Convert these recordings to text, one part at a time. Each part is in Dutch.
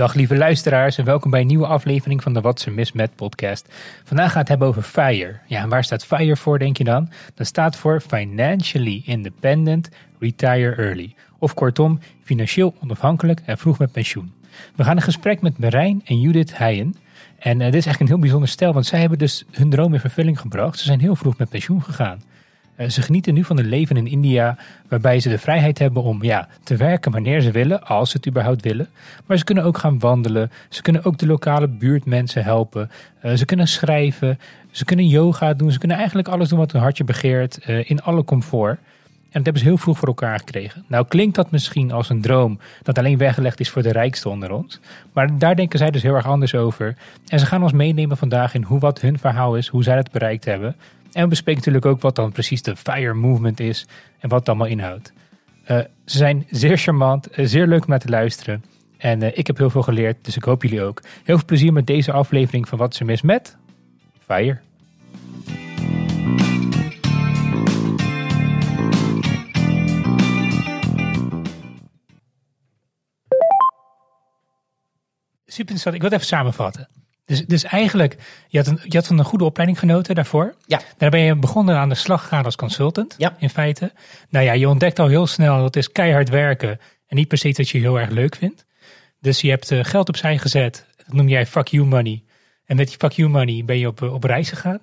Dag lieve luisteraars en welkom bij een nieuwe aflevering van de Wat ze mis met podcast. Vandaag gaat het hebben over FIRE. Ja, en waar staat FIRE voor denk je dan? Dat staat voor Financially Independent Retire Early. Of kortom, financieel onafhankelijk en vroeg met pensioen. We gaan een gesprek met Marijn en Judith Heijen. En uh, dit is eigenlijk een heel bijzonder stel, want zij hebben dus hun droom in vervulling gebracht. Ze zijn heel vroeg met pensioen gegaan. Uh, ze genieten nu van een leven in India waarbij ze de vrijheid hebben om ja, te werken wanneer ze willen, als ze het überhaupt willen. Maar ze kunnen ook gaan wandelen, ze kunnen ook de lokale buurtmensen helpen, uh, ze kunnen schrijven, ze kunnen yoga doen, ze kunnen eigenlijk alles doen wat hun hartje begeert in alle comfort. En dat hebben ze heel vroeg voor elkaar gekregen. Nou klinkt dat misschien als een droom dat alleen weggelegd is voor de rijkste onder ons. Maar daar denken zij dus heel erg anders over. En ze gaan ons meenemen vandaag in hoe wat hun verhaal is, hoe zij het bereikt hebben. En we bespreken natuurlijk ook wat dan precies de FIRE movement is en wat het allemaal inhoudt. Uh, ze zijn zeer charmant, uh, zeer leuk om naar te luisteren. En uh, ik heb heel veel geleerd, dus ik hoop jullie ook. Heel veel plezier met deze aflevering van Wat ze mis met FIRE. super interessant. Ik wil het even samenvatten. Dus, dus eigenlijk, je had, een, je had van een goede opleiding genoten daarvoor. Ja. Daar ben je begonnen aan de slag gegaan als consultant. Ja. In feite. Nou ja, je ontdekt al heel snel dat het is keihard werken. En niet per se dat je heel erg leuk vindt. Dus je hebt uh, geld opzij gezet. Dat noem jij fuck you money. En met die fuck you money ben je op, op reis gegaan.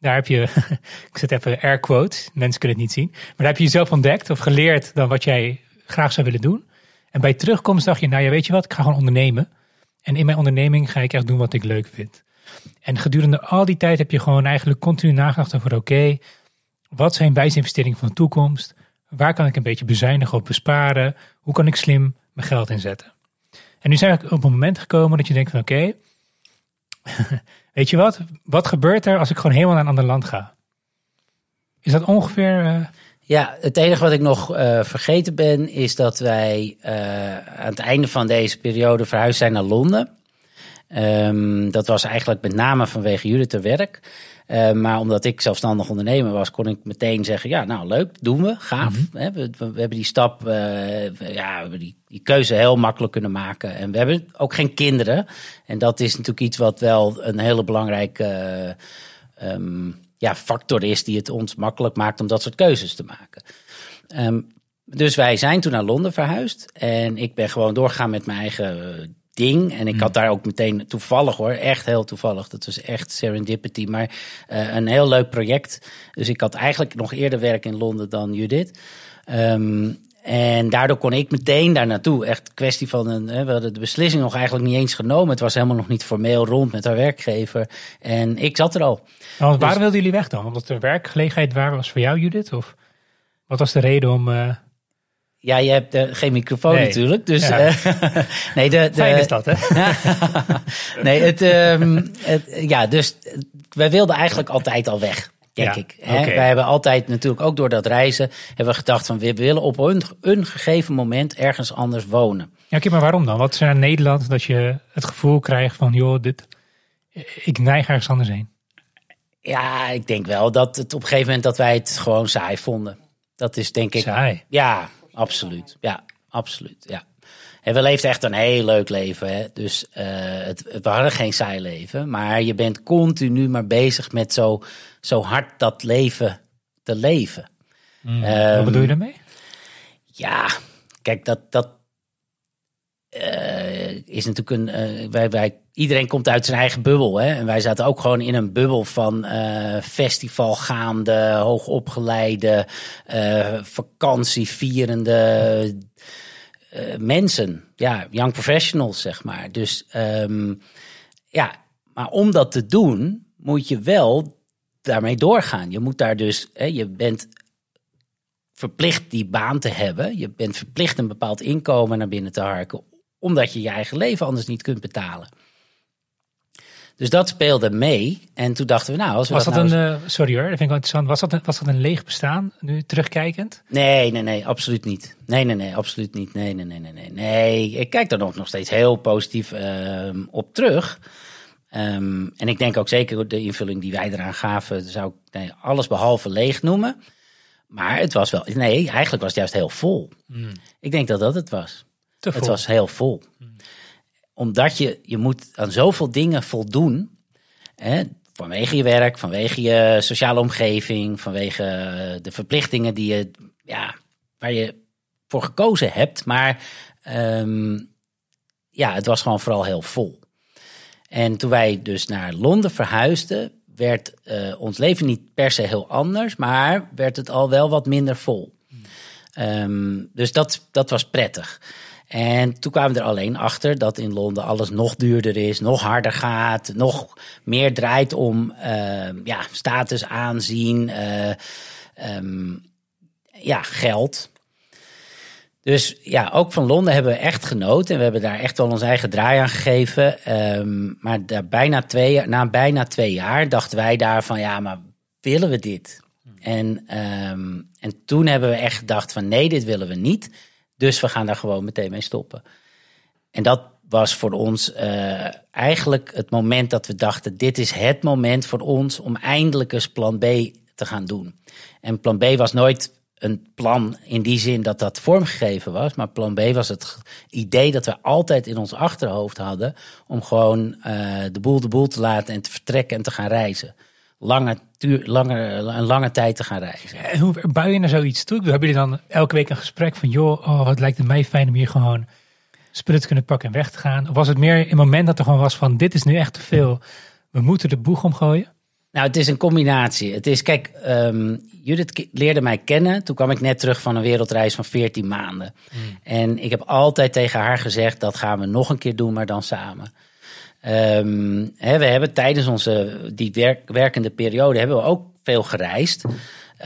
Daar heb je, ik zet even air quotes, mensen kunnen het niet zien. Maar daar heb je jezelf ontdekt of geleerd dan wat jij graag zou willen doen. En bij terugkomst dacht je, nou ja, weet je wat, ik ga gewoon ondernemen. En in mijn onderneming ga ik echt doen wat ik leuk vind. En gedurende al die tijd heb je gewoon eigenlijk continu nagedacht over: oké, wat zijn wijsinvesteringen van de toekomst? Waar kan ik een beetje bezuinigen of besparen? Hoe kan ik slim mijn geld inzetten? En nu zijn we op een moment gekomen dat je denkt van oké, weet je wat? Wat gebeurt er als ik gewoon helemaal naar een ander land ga? Is dat ongeveer... Uh... Ja, het enige wat ik nog uh, vergeten ben, is dat wij uh, aan het einde van deze periode verhuisd zijn naar Londen. Um, dat was eigenlijk met name vanwege jullie te werk. Uh, maar omdat ik zelfstandig ondernemer was, kon ik meteen zeggen: Ja, nou leuk, doen we, gaaf. Mm -hmm. we, we, we, hebben die stap, ja, we hebben die, die, keuze heel makkelijk kunnen maken. En we hebben ook geen kinderen. En dat is natuurlijk iets wat wel een hele belangrijke. Um, ja, factor is die het ons makkelijk maakt om dat soort keuzes te maken. Um, dus wij zijn toen naar Londen verhuisd. En ik ben gewoon doorgegaan met mijn eigen ding. En ik had daar ook meteen toevallig hoor, echt heel toevallig. Dat was echt serendipity. Maar uh, een heel leuk project. Dus ik had eigenlijk nog eerder werk in Londen dan Judith. Um, en daardoor kon ik meteen daar naartoe. Echt kwestie van een. Hè, we hadden de beslissing nog eigenlijk niet eens genomen. Het was helemaal nog niet formeel rond met haar werkgever. En ik zat er al. Nou, waarom dus, wilden jullie weg dan? Omdat er werkgelegenheid waar was voor jou, Judith? Of wat was de reden om. Uh... Ja, je hebt uh, geen microfoon nee. natuurlijk. Dus, ja. uh, nee, de, de, Fijn is dat, hè? nee, het, um, het, ja, dus wij wilden eigenlijk altijd al weg denk ja, ik. Hè? Okay. Wij hebben altijd natuurlijk ook door dat reizen hebben we gedacht van we willen op een, een gegeven moment ergens anders wonen. Ja, oké, maar waarom dan? Wat is er in Nederland dat je het gevoel krijgt van joh, dit, ik neig ergens anders heen? Ja, ik denk wel dat het op een gegeven moment dat wij het gewoon saai vonden. Dat is denk ik. Saai. Ja, absoluut. Ja, absoluut. Ja. En we leefden echt een heel leuk leven. Hè? Dus uh, het, we hadden geen saai leven. Maar je bent continu maar bezig met zo, zo hard dat leven te leven. Mm. Um, Wat bedoel je daarmee? Ja, kijk, dat, dat uh, is natuurlijk een. Uh, wij, wij, iedereen komt uit zijn eigen bubbel. Hè? En wij zaten ook gewoon in een bubbel van uh, festivalgaande, hoogopgeleide, vakantievierende mensen. Ja, young professionals, zeg maar. Dus um, ja, maar om dat te doen, moet je wel daarmee doorgaan. Je moet daar dus, hè, je bent verplicht die baan te hebben. Je bent verplicht een bepaald inkomen naar binnen te harken, omdat je je eigen leven anders niet kunt betalen. Dus dat speelde mee. En toen dachten we, nou, als we was dat, dat nou een, uh, sorry hoor, dat vind ik wel interessant. Was dat, een, was dat een leeg bestaan, nu terugkijkend? Nee, nee, nee, absoluut niet. Nee, nee, nee, absoluut niet. Nee, nee, nee, nee, nee. nee. Ik kijk daar nog, nog steeds heel positief uh, op terug. Um, en ik denk ook zeker de invulling die wij eraan gaven, zou ik nee, alles behalve leeg noemen. Maar het was wel, nee, eigenlijk was het juist heel vol. Hmm. Ik denk dat dat het was. Te vol. Het was heel vol. Hmm. omdat je, je moet aan zoveel dingen voldoen. Hè, vanwege je werk, vanwege je sociale omgeving, vanwege de verplichtingen die je, ja, waar je voor gekozen hebt. Maar ehm, ja, het was gewoon vooral heel vol. En toen wij dus naar Londen verhuisden, werd uh, ons leven niet per se heel anders, maar werd het al wel wat minder vol. Um, dus dat, dat was prettig. En toen kwamen we er alleen achter dat in Londen alles nog duurder is, nog harder gaat, nog meer draait om uh, ja, status, aanzien, uh, um, ja, geld. Dus ja, ook van Londen hebben we echt genoten. En we hebben daar echt wel ons eigen draai aan gegeven. Um, maar bijna na bijna twee jaar dachten wij daar van ja, maar willen we dit? En, um, en toen hebben we echt gedacht van nee, dit willen we niet. Dus we gaan daar gewoon meteen mee stoppen. En dat was voor ons uh, eigenlijk het moment dat we dachten: dit is het moment voor ons om eindelijk eens plan B te gaan doen. En plan B was nooit een plan in die zin dat dat vormgegeven was. Maar plan B was het idee dat we altijd in ons achterhoofd hadden. om gewoon uh, de boel de boel te laten en te vertrekken en te gaan reizen. Lange, lange, een lange tijd te gaan reizen. En hoe bouw je naar zoiets toe? Hebben jullie dan elke week een gesprek van: joh, oh, wat lijkt het mij fijn om hier gewoon spullen te kunnen pakken en weg te gaan? Of was het meer een moment dat er gewoon was van: dit is nu echt te veel, we moeten de boeg omgooien? Nou, het is een combinatie. Het is, kijk, um, Judith leerde mij kennen. Toen kwam ik net terug van een wereldreis van 14 maanden. Mm. En ik heb altijd tegen haar gezegd: dat gaan we nog een keer doen, maar dan samen. Um, hè, we hebben tijdens onze die werk, werkende periode hebben we ook veel gereisd.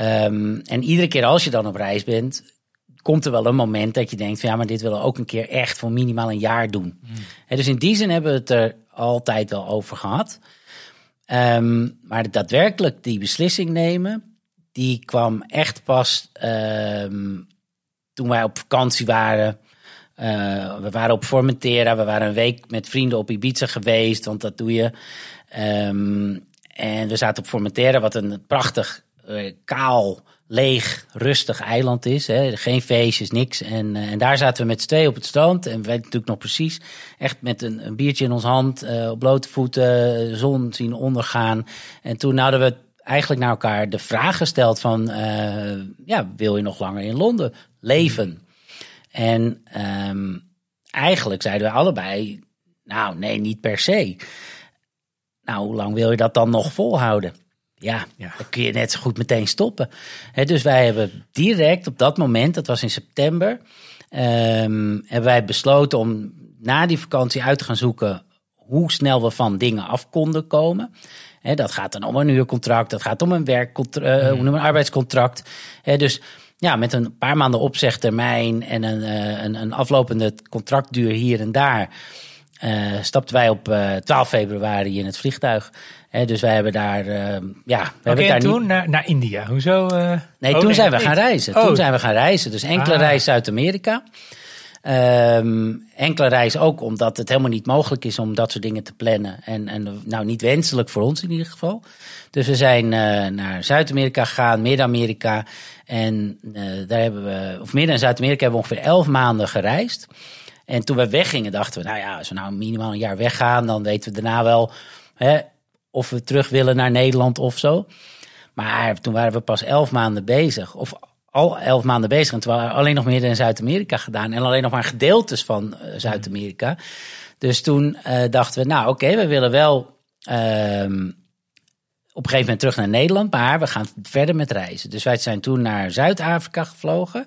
Um, en iedere keer als je dan op reis bent, komt er wel een moment dat je denkt: van ja, maar dit willen we ook een keer echt voor minimaal een jaar doen. Mm. Hè, dus in die zin hebben we het er altijd wel over gehad. Um, maar daadwerkelijk die beslissing nemen, die kwam echt pas um, toen wij op vakantie waren. Uh, we waren op Formentera, we waren een week met vrienden op Ibiza geweest, want dat doe je. Um, en we zaten op Formentera, wat een prachtig, uh, kaal, leeg, rustig eiland is. Hè. Geen feestjes, niks. En, uh, en daar zaten we met z'n twee op het strand. En weten natuurlijk nog precies. Echt met een, een biertje in ons hand, uh, op blote voeten, zon zien ondergaan. En toen hadden we eigenlijk naar elkaar de vraag gesteld van... Uh, ja, wil je nog langer in Londen leven? En um, eigenlijk zeiden we allebei... Nou, nee, niet per se. Nou, hoe lang wil je dat dan nog volhouden? Ja, ja, dan kun je net zo goed meteen stoppen. dus wij hebben direct op dat moment, dat was in september, um, hebben wij besloten om na die vakantie uit te gaan zoeken hoe snel we van dingen af konden komen. dat gaat dan om een huurcontract, dat gaat om een werkcontract, uh, hoe noem een arbeidscontract. dus ja, met een paar maanden opzegtermijn en een, uh, een, een aflopende contractduur hier en daar. Uh, stapten wij op uh, 12 februari in het vliegtuig. He, dus wij hebben daar, ja, we hebben daar toen niet... naar, naar India. Hoezo? Nee, oh, toen nee, zijn we gaan reizen. Oh. Toen zijn we gaan reizen. Dus enkele ah. reizen uit Amerika. Um, enkele reizen ook omdat het helemaal niet mogelijk is om dat soort dingen te plannen. En, en nou, niet wenselijk voor ons in ieder geval. Dus we zijn uh, naar Zuid-Amerika gegaan, Midden-Amerika. En uh, daar hebben we, of Midden- en Zuid-Amerika hebben we ongeveer elf maanden gereisd. En toen we weggingen dachten we, nou ja, als we nou minimaal een jaar weggaan, dan weten we daarna wel hè, of we terug willen naar Nederland of zo. Maar toen waren we pas elf maanden bezig. Of al elf maanden bezig. En toen waren we alleen nog meer in Zuid-Amerika gedaan. En alleen nog maar gedeeltes van uh, Zuid-Amerika. Dus toen uh, dachten we, nou oké, okay, we willen wel uh, op een gegeven moment terug naar Nederland. Maar we gaan verder met reizen. Dus wij zijn toen naar Zuid-Afrika gevlogen.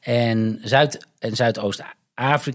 En Zuid- en Zuidoost-Afrika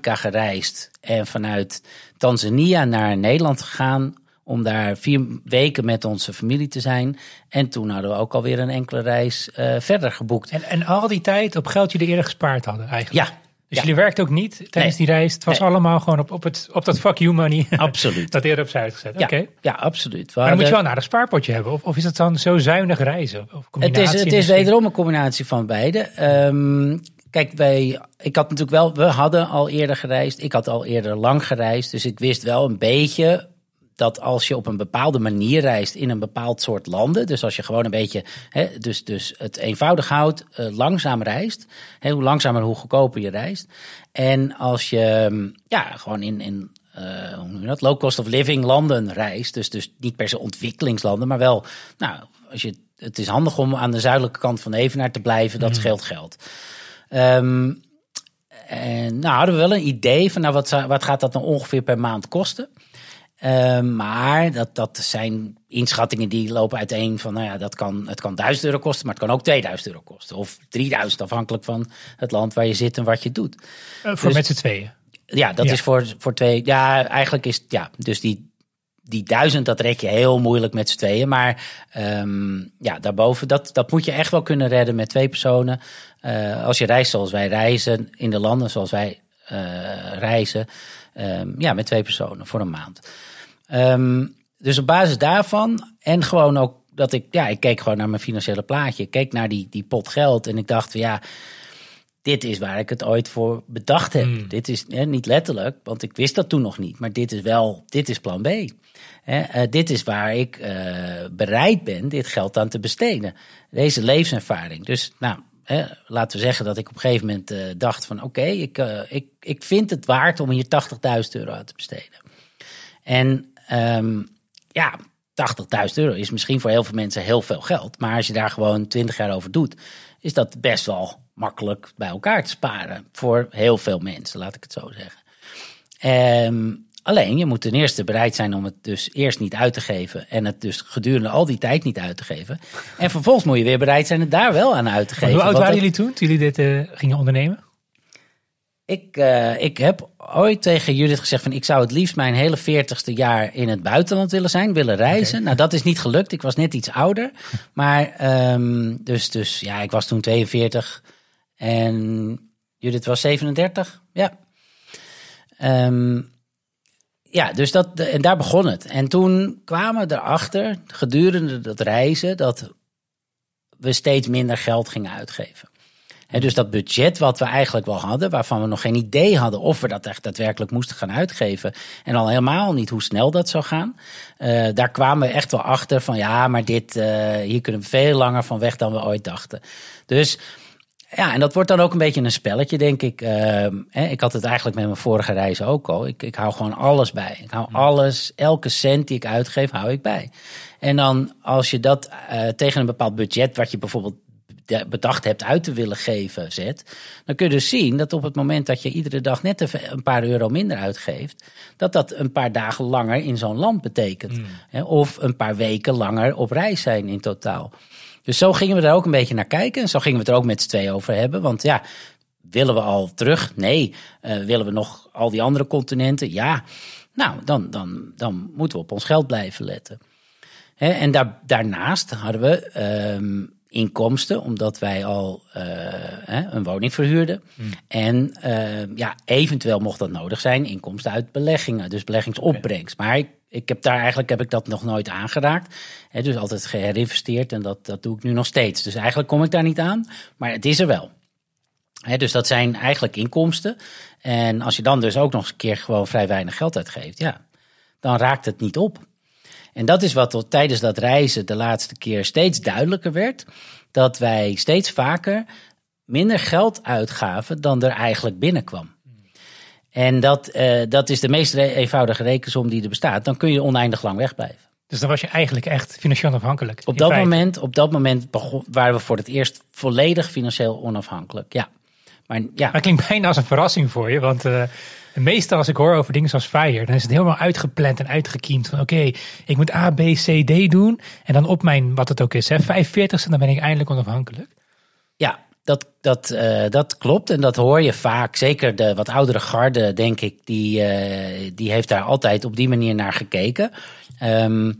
gereisd. En vanuit Tanzania naar Nederland gegaan om daar vier weken met onze familie te zijn. En toen hadden we ook alweer een enkele reis uh, verder geboekt. En, en al die tijd op geld jullie eerder gespaard hadden eigenlijk? Ja. Dus jullie werkten ook niet tijdens nee. die reis? Het was nee. allemaal gewoon op, op, het, op dat fuck you money. Absoluut. dat eerder opzij gezet. Ja, okay. ja absoluut. Maar dan moet je wel naar een spaarpotje hebben. Of, of is het dan zo zuinig reizen? Of het is, het is wederom een combinatie van beide. Um, Kijk, wij, ik had natuurlijk wel, we hadden al eerder gereisd. Ik had al eerder lang gereisd. Dus ik wist wel een beetje dat als je op een bepaalde manier reist in een bepaald soort landen, dus als je gewoon een beetje, hè, dus, dus het eenvoudig houdt, uh, langzaam reist, hè, hoe langzamer, hoe goedkoper je reist. En als je ja, gewoon in, in uh, hoe noem je dat, low cost of living landen reist. Dus, dus niet per se ontwikkelingslanden, maar wel, nou, als je, het is handig om aan de zuidelijke kant van Evenaar te blijven, dat mm. scheelt geld. Um, en nou hadden we wel een idee van, nou, wat, wat gaat dat nou ongeveer per maand kosten? Ehm, maar dat, dat zijn inschattingen die lopen uiteen van, nou ja, dat kan, het kan 1000 euro kosten, maar het kan ook 2000 euro kosten. Of 3000, afhankelijk van het land waar je zit en wat je doet. Uh, voor dus, met z'n tweeën? Ja, dat is voor, voor twee. Ja, eigenlijk is ja, dus die, die duizend, dat red je heel moeilijk met z'n tweeën. Maar um, ja, daarboven, dat, dat moet je echt wel kunnen redden met twee personen. Uh, als je reist zoals wij reizen, in de landen zoals wij uh, reizen. Um, ja, met twee personen voor een maand. Um, dus op basis daarvan en gewoon ook dat ik, ja, ik keek gewoon naar mijn financiële plaatje. Ik keek naar die, die pot geld en ik dacht, ja, dit is waar ik het ooit voor bedacht heb. Hmm. Dit is hè, niet letterlijk, want ik wist dat toen nog niet. Maar dit is wel, dit is plan B. Hè, uh, dit is waar ik uh, bereid ben dit geld aan te besteden. Deze levenservaring. Dus nou, hè, laten we zeggen dat ik op een gegeven moment uh, dacht van... oké, okay, ik, ik, ik vind het waard om hier 80.000 euro aan te besteden. En um, ja, 80.000 euro is misschien voor heel veel mensen heel veel geld. Maar als je daar gewoon 20 jaar over doet, is dat best wel makkelijk bij elkaar te sparen. Voor heel veel mensen, laat ik het zo zeggen. Um, alleen, je moet ten eerste bereid zijn om het dus eerst niet uit te geven. En het dus gedurende al die tijd niet uit te geven. En vervolgens moet je weer bereid zijn het daar wel aan uit te geven. hoe oud waren jullie toen, toen jullie dit uh, gingen ondernemen? Ik, uh, ik heb ooit tegen Judith gezegd van ik zou het liefst mijn hele veertigste jaar in het buitenland willen zijn, willen reizen. Nou, dat is niet gelukt. Ik was net iets ouder. Maar um, dus, dus ja, ik was toen 42 en Judith was 37. Ja. Um, ja, dus dat, en daar begon het. En toen kwamen we erachter, gedurende dat reizen, dat we steeds minder geld gingen uitgeven dus dat budget wat we eigenlijk wel hadden, waarvan we nog geen idee hadden of we dat echt daadwerkelijk moesten gaan uitgeven. En al helemaal niet hoe snel dat zou gaan. Uh, daar kwamen we echt wel achter van ja, maar dit, uh, hier kunnen we veel langer van weg dan we ooit dachten. Dus ja, en dat wordt dan ook een beetje een spelletje, denk ik. Uh, hè, ik had het eigenlijk met mijn vorige reis ook al. Ik, ik hou gewoon alles bij. Ik hou alles, elke cent die ik uitgeef, hou ik bij. En dan als je dat uh, tegen een bepaald budget, wat je bijvoorbeeld bedacht hebt uit te willen geven zet, dan kun je dus zien dat op het moment dat je iedere dag net even een paar euro minder uitgeeft, dat dat een paar dagen langer in zo'n land betekent. Hmm. Of een paar weken langer op reis zijn in totaal. Dus zo gingen we daar ook een beetje naar kijken. En zo gingen we het er ook met z'n twee over hebben. Want ja, willen we al terug? Nee. Uh, willen we nog al die andere continenten? Ja. Nou, dan, dan, dan moeten we op ons geld blijven letten. en daar, daarnaast hadden we um, inkomsten, omdat wij al uh, een woning verhuurden. Hmm. En uh, ja, eventueel mocht dat nodig zijn, inkomsten uit beleggingen, dus beleggingsopbrengst. Maar ik, ik heb daar eigenlijk heb ik dat nog nooit aangeraakt. Dus altijd geherinvesteerd en dat, dat doe ik nu nog steeds. Dus eigenlijk kom ik daar niet aan, maar het is er wel. Dus dat zijn eigenlijk inkomsten. En als je dan dus ook nog eens een keer gewoon vrij weinig geld uitgeeft, ja, dan raakt het niet op. En dat is wat tijdens dat reizen de laatste keer steeds duidelijker werd. Dat wij steeds vaker minder geld uitgaven dan er eigenlijk binnenkwam. En dat, uh, dat is de meest eenvoudige rekensom die er bestaat. Dan kun je oneindig lang wegblijven. Dus dan was je eigenlijk echt financieel onafhankelijk. Op dat moment, op dat moment waren we voor het eerst volledig financieel onafhankelijk. Ja. Maar ja. Maar klinkt bijna als een verrassing voor je. Want uh, meestal als ik hoor over dingen zoals Fire, dan is het helemaal uitgepland en uitgekiemd. Van oké, ik moet A, B, C, D doen. En dan op mijn, wat het ook is, hè, 45ste, dan ben ik eindelijk onafhankelijk. Ja, dat, dat, uh, dat klopt en dat hoor je vaak. Zeker de wat oudere garde, denk ik, die, uh, die heeft daar altijd op die manier naar gekeken. Um,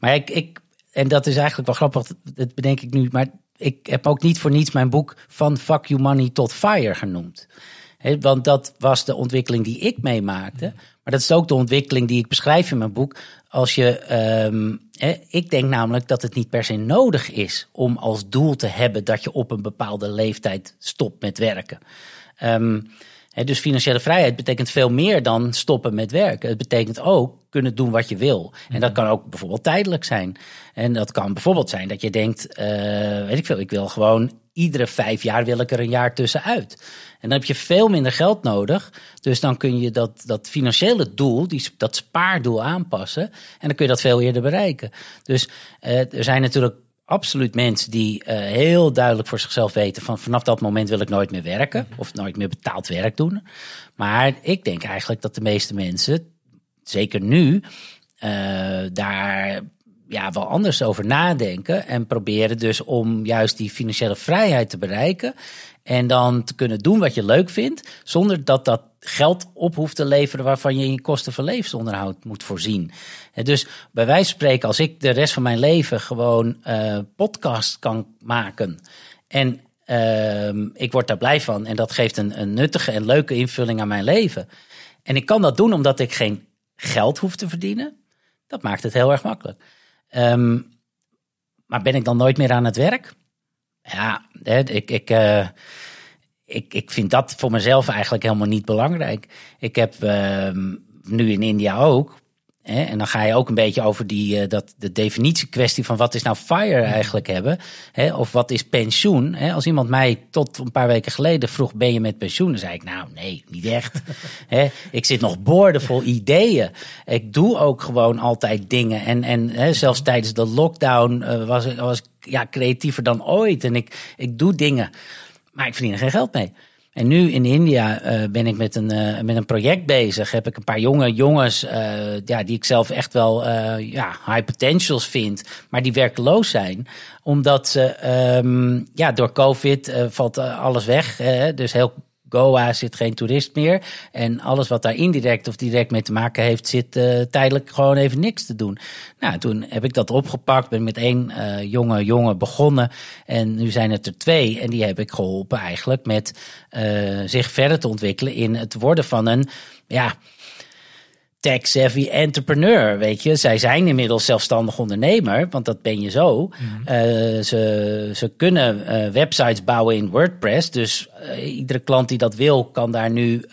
maar ik, ik, en dat is eigenlijk wel grappig, dat bedenk ik nu. Maar ik heb ook niet voor niets mijn boek van Fuck You Money tot Fire genoemd want dat was de ontwikkeling die ik meemaakte. Maar dat is ook de ontwikkeling die ik beschrijf in mijn boek. Als je, um, ik denk namelijk dat het niet per se nodig is om als doel te hebben dat je op een bepaalde leeftijd stopt met werken. Um, dus financiële vrijheid betekent veel meer dan stoppen met werken. Het betekent ook kunnen doen wat je wil. En dat kan ook bijvoorbeeld tijdelijk zijn. En dat kan bijvoorbeeld zijn dat je denkt, uh, weet ik veel, ik wil gewoon iedere vijf jaar wil ik er een jaar tussenuit. En dan heb je veel minder geld nodig. Dus dan kun je dat, dat financiële doel, die, dat spaardoel aanpassen. En dan kun je dat veel eerder bereiken. Dus uh, er zijn natuurlijk absoluut mensen die uh, heel duidelijk voor zichzelf weten van vanaf dat moment wil ik nooit meer werken of nooit meer betaald werk doen. Maar ik denk eigenlijk dat de meeste mensen, zeker nu, uh, daar ja, wel anders over nadenken en proberen dus om juist die financiële vrijheid te bereiken en dan te kunnen doen wat je leuk vindt, zonder dat dat geld op hoeft te leveren waarvan je je kosten van levensonderhoud moet voorzien. Dus bij wijze van spreken, als ik de rest van mijn leven gewoon uh, podcast kan maken en uh, ik word daar blij van en dat geeft een, een nuttige en leuke invulling aan mijn leven. En ik kan dat doen omdat ik geen geld hoef te verdienen. Dat maakt het heel erg makkelijk. Um, maar ben ik dan nooit meer aan het werk? Ja, ik, ik, uh, ik, ik vind dat voor mezelf eigenlijk helemaal niet belangrijk. Ik heb uh, nu in India ook. Hè, en dan ga je ook een beetje over die, uh, dat, de definitiekwestie van wat is nou FIRE eigenlijk hebben. Hè, of wat is pensioen. Hè, als iemand mij tot een paar weken geleden vroeg, ben je met pensioen? Dan zei ik, nou nee, niet echt. hè, ik zit nog boordevol ideeën. Ik doe ook gewoon altijd dingen. En, en hè, zelfs tijdens de lockdown uh, was, was ik ja, creatiever dan ooit. En ik, ik doe dingen, maar ik verdien er geen geld mee. En nu in India uh, ben ik met een, uh, met een project bezig. Heb ik een paar jonge jongens uh, ja, die ik zelf echt wel ja, high potentials vind, maar die werkloos zijn. Omdat ze um, ja, door COVID valt alles weg. dus heel Goa zit geen toerist meer. En alles wat daar indirect of direct mee te maken heeft, zit uh, tijdelijk gewoon even niks te doen. Nou, toen heb ik dat opgepakt, ben met één uh, jonge jongen begonnen. En nu zijn het er twee. En die heb ik geholpen eigenlijk met uh, zich verder te ontwikkelen in het worden van een, ja, tech-savvy entrepreneur, weet je. Zij zijn inmiddels zelfstandig ondernemer, want dat ben je zo. Mm -hmm. uh, ze, ze kunnen uh, websites bouwen in WordPress. Dus uh, iedere klant die dat wil, kan daar nu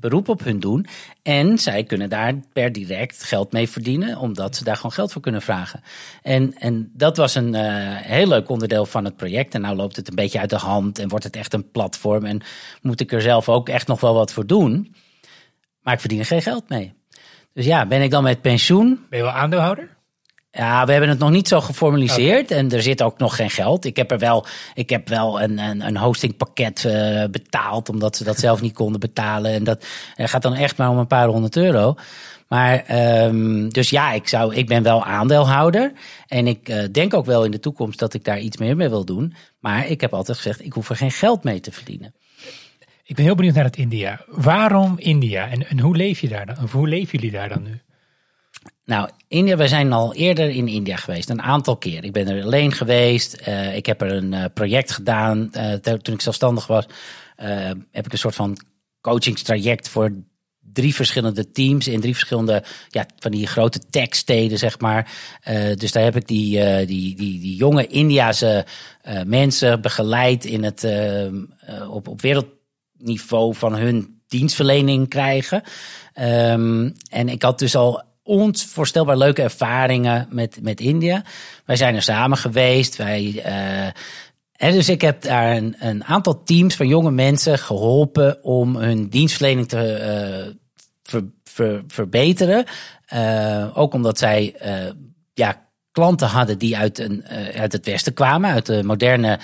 beroep op hun doen. En zij kunnen daar per direct geld mee verdienen, omdat ze daar gewoon geld voor kunnen vragen. En, en dat was een heel leuk onderdeel van het project. En nou loopt het een beetje uit de hand en wordt het echt een platform. En moet ik er zelf ook echt nog wel wat voor doen. Maar ik verdien er geen geld mee. Dus ja, ben ik dan met pensioen? Ben je wel aandeelhouder? Ja, we hebben het nog niet zo geformaliseerd okay. en er zit ook nog geen geld. Ik heb er wel, ik heb wel een, een, een hostingpakket uh, betaald, omdat ze dat zelf niet konden betalen. En dat gaat dan echt maar om een paar honderd euro. Maar um, dus ja, ik, zou, ik ben wel aandeelhouder. En ik uh, denk ook wel in de toekomst dat ik daar iets meer mee wil doen. Maar ik heb altijd gezegd, ik hoef er geen geld mee te verdienen. Ik ben heel benieuwd naar het India. Waarom India en, en hoe leef je daar dan? Of hoe leven jullie daar dan nu? Nou, India, wij zijn al eerder in India geweest, een aantal keer. Ik ben er alleen geweest. Uh, ik heb er een uh, project gedaan. Uh, toen ik zelfstandig was, heb ik een soort van coachingstraject voor drie verschillende teams in drie verschillende ja, van die grote techsteden, zeg maar. dus daar heb ik die, die, die, die jonge Indiase mensen begeleid in het, op, op wereld niveau van hun dienstverlening krijgen. Um, en ik had dus al onvoorstelbaar leuke ervaringen met, met India. Wij zijn er samen geweest. Wij, uh, en dus ik heb daar een, een, aantal teams van jonge mensen geholpen om hun dienstverlening te uh, ver, verbeteren. Uh, ook omdat zij ja, klanten hadden die uit, een, uit het Westen kwamen, uit de moderne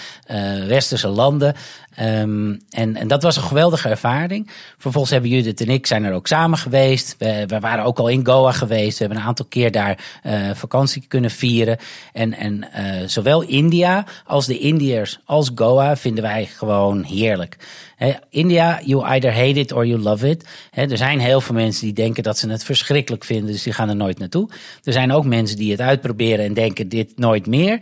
Westerse landen. Um, en, en dat was een geweldige ervaring. Vervolgens hebben Judith en ik zijn er ook samen geweest. We, waren ook al in Goa geweest. We hebben een aantal keer daar uh, vakantie kunnen vieren. En, en uh, zowel India als de Indiërs als Goa vinden wij gewoon heerlijk. He, India, you either hate it or you love it. Er zijn heel veel mensen die denken dat ze het verschrikkelijk vinden, dus die gaan er nooit naartoe. Er zijn ook mensen die het uitproberen en denken dit nooit meer.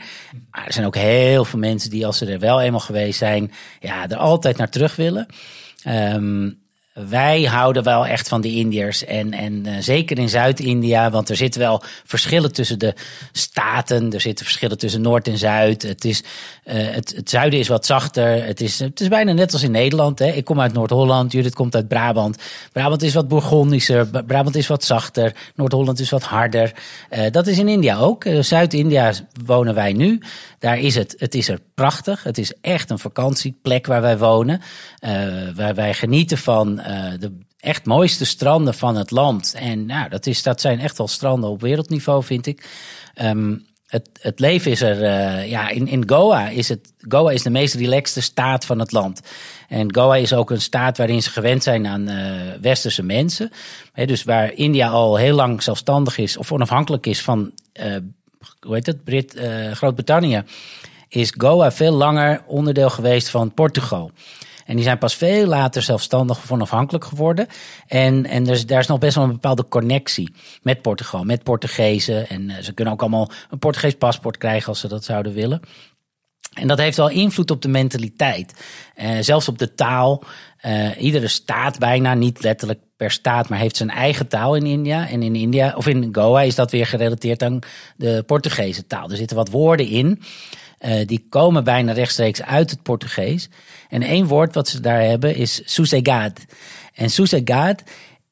Maar er zijn ook heel veel mensen die als ze er wel eenmaal geweest zijn, ja, er altijd naar terug willen. Um, wij houden wel echt van de Indiërs. En, en uh, zeker in Zuid-India, want er zitten wel verschillen tussen de staten. Er zitten verschillen tussen Noord en Zuid. Het, is, uh, het, zuiden is wat zachter. Het is, het is bijna net als in Nederland. Hè. Ik kom uit Noord-Holland, Judith komt uit Brabant. Brabant is wat Bourgondischer, Brabant is wat zachter. Noord-Holland is wat harder. Uh, dat is in India ook. Zuid-India wonen wij nu. Daar is het, het is er prachtig. Het is echt een vakantieplek waar wij wonen. waar wij genieten van de echt mooiste stranden van het land. En nou, dat, is, dat zijn echt wel stranden op wereldniveau, vind ik. Um, het, het leven is er, uh, ja, in, in Goa is het, Goa is de meest relaxte staat van het land. En Goa is ook een staat waarin ze gewend zijn aan uh, westerse mensen. Dus waar India al heel lang zelfstandig is of onafhankelijk is van, hoe heet het, Brit, Groot-Brittannië, is Goa veel langer onderdeel geweest van Portugal. En die zijn pas veel later zelfstandig of onafhankelijk geworden. En, en daar is nog best wel een bepaalde connectie met Portugal, met Portugezen. En uh, ze kunnen ook allemaal een Portugees paspoort krijgen als ze dat zouden willen. En dat heeft wel invloed op de mentaliteit. Uh, zelfs op de taal. Uh, iedere staat bijna, niet letterlijk per staat, maar heeft zijn eigen taal in India. En in India, of in Goa, is dat weer gerelateerd aan de Portugese taal. Er zitten wat woorden in. Uh, die komen bijna rechtstreeks uit het Portugees. En één woord wat ze daar hebben is sossegado. En sossegado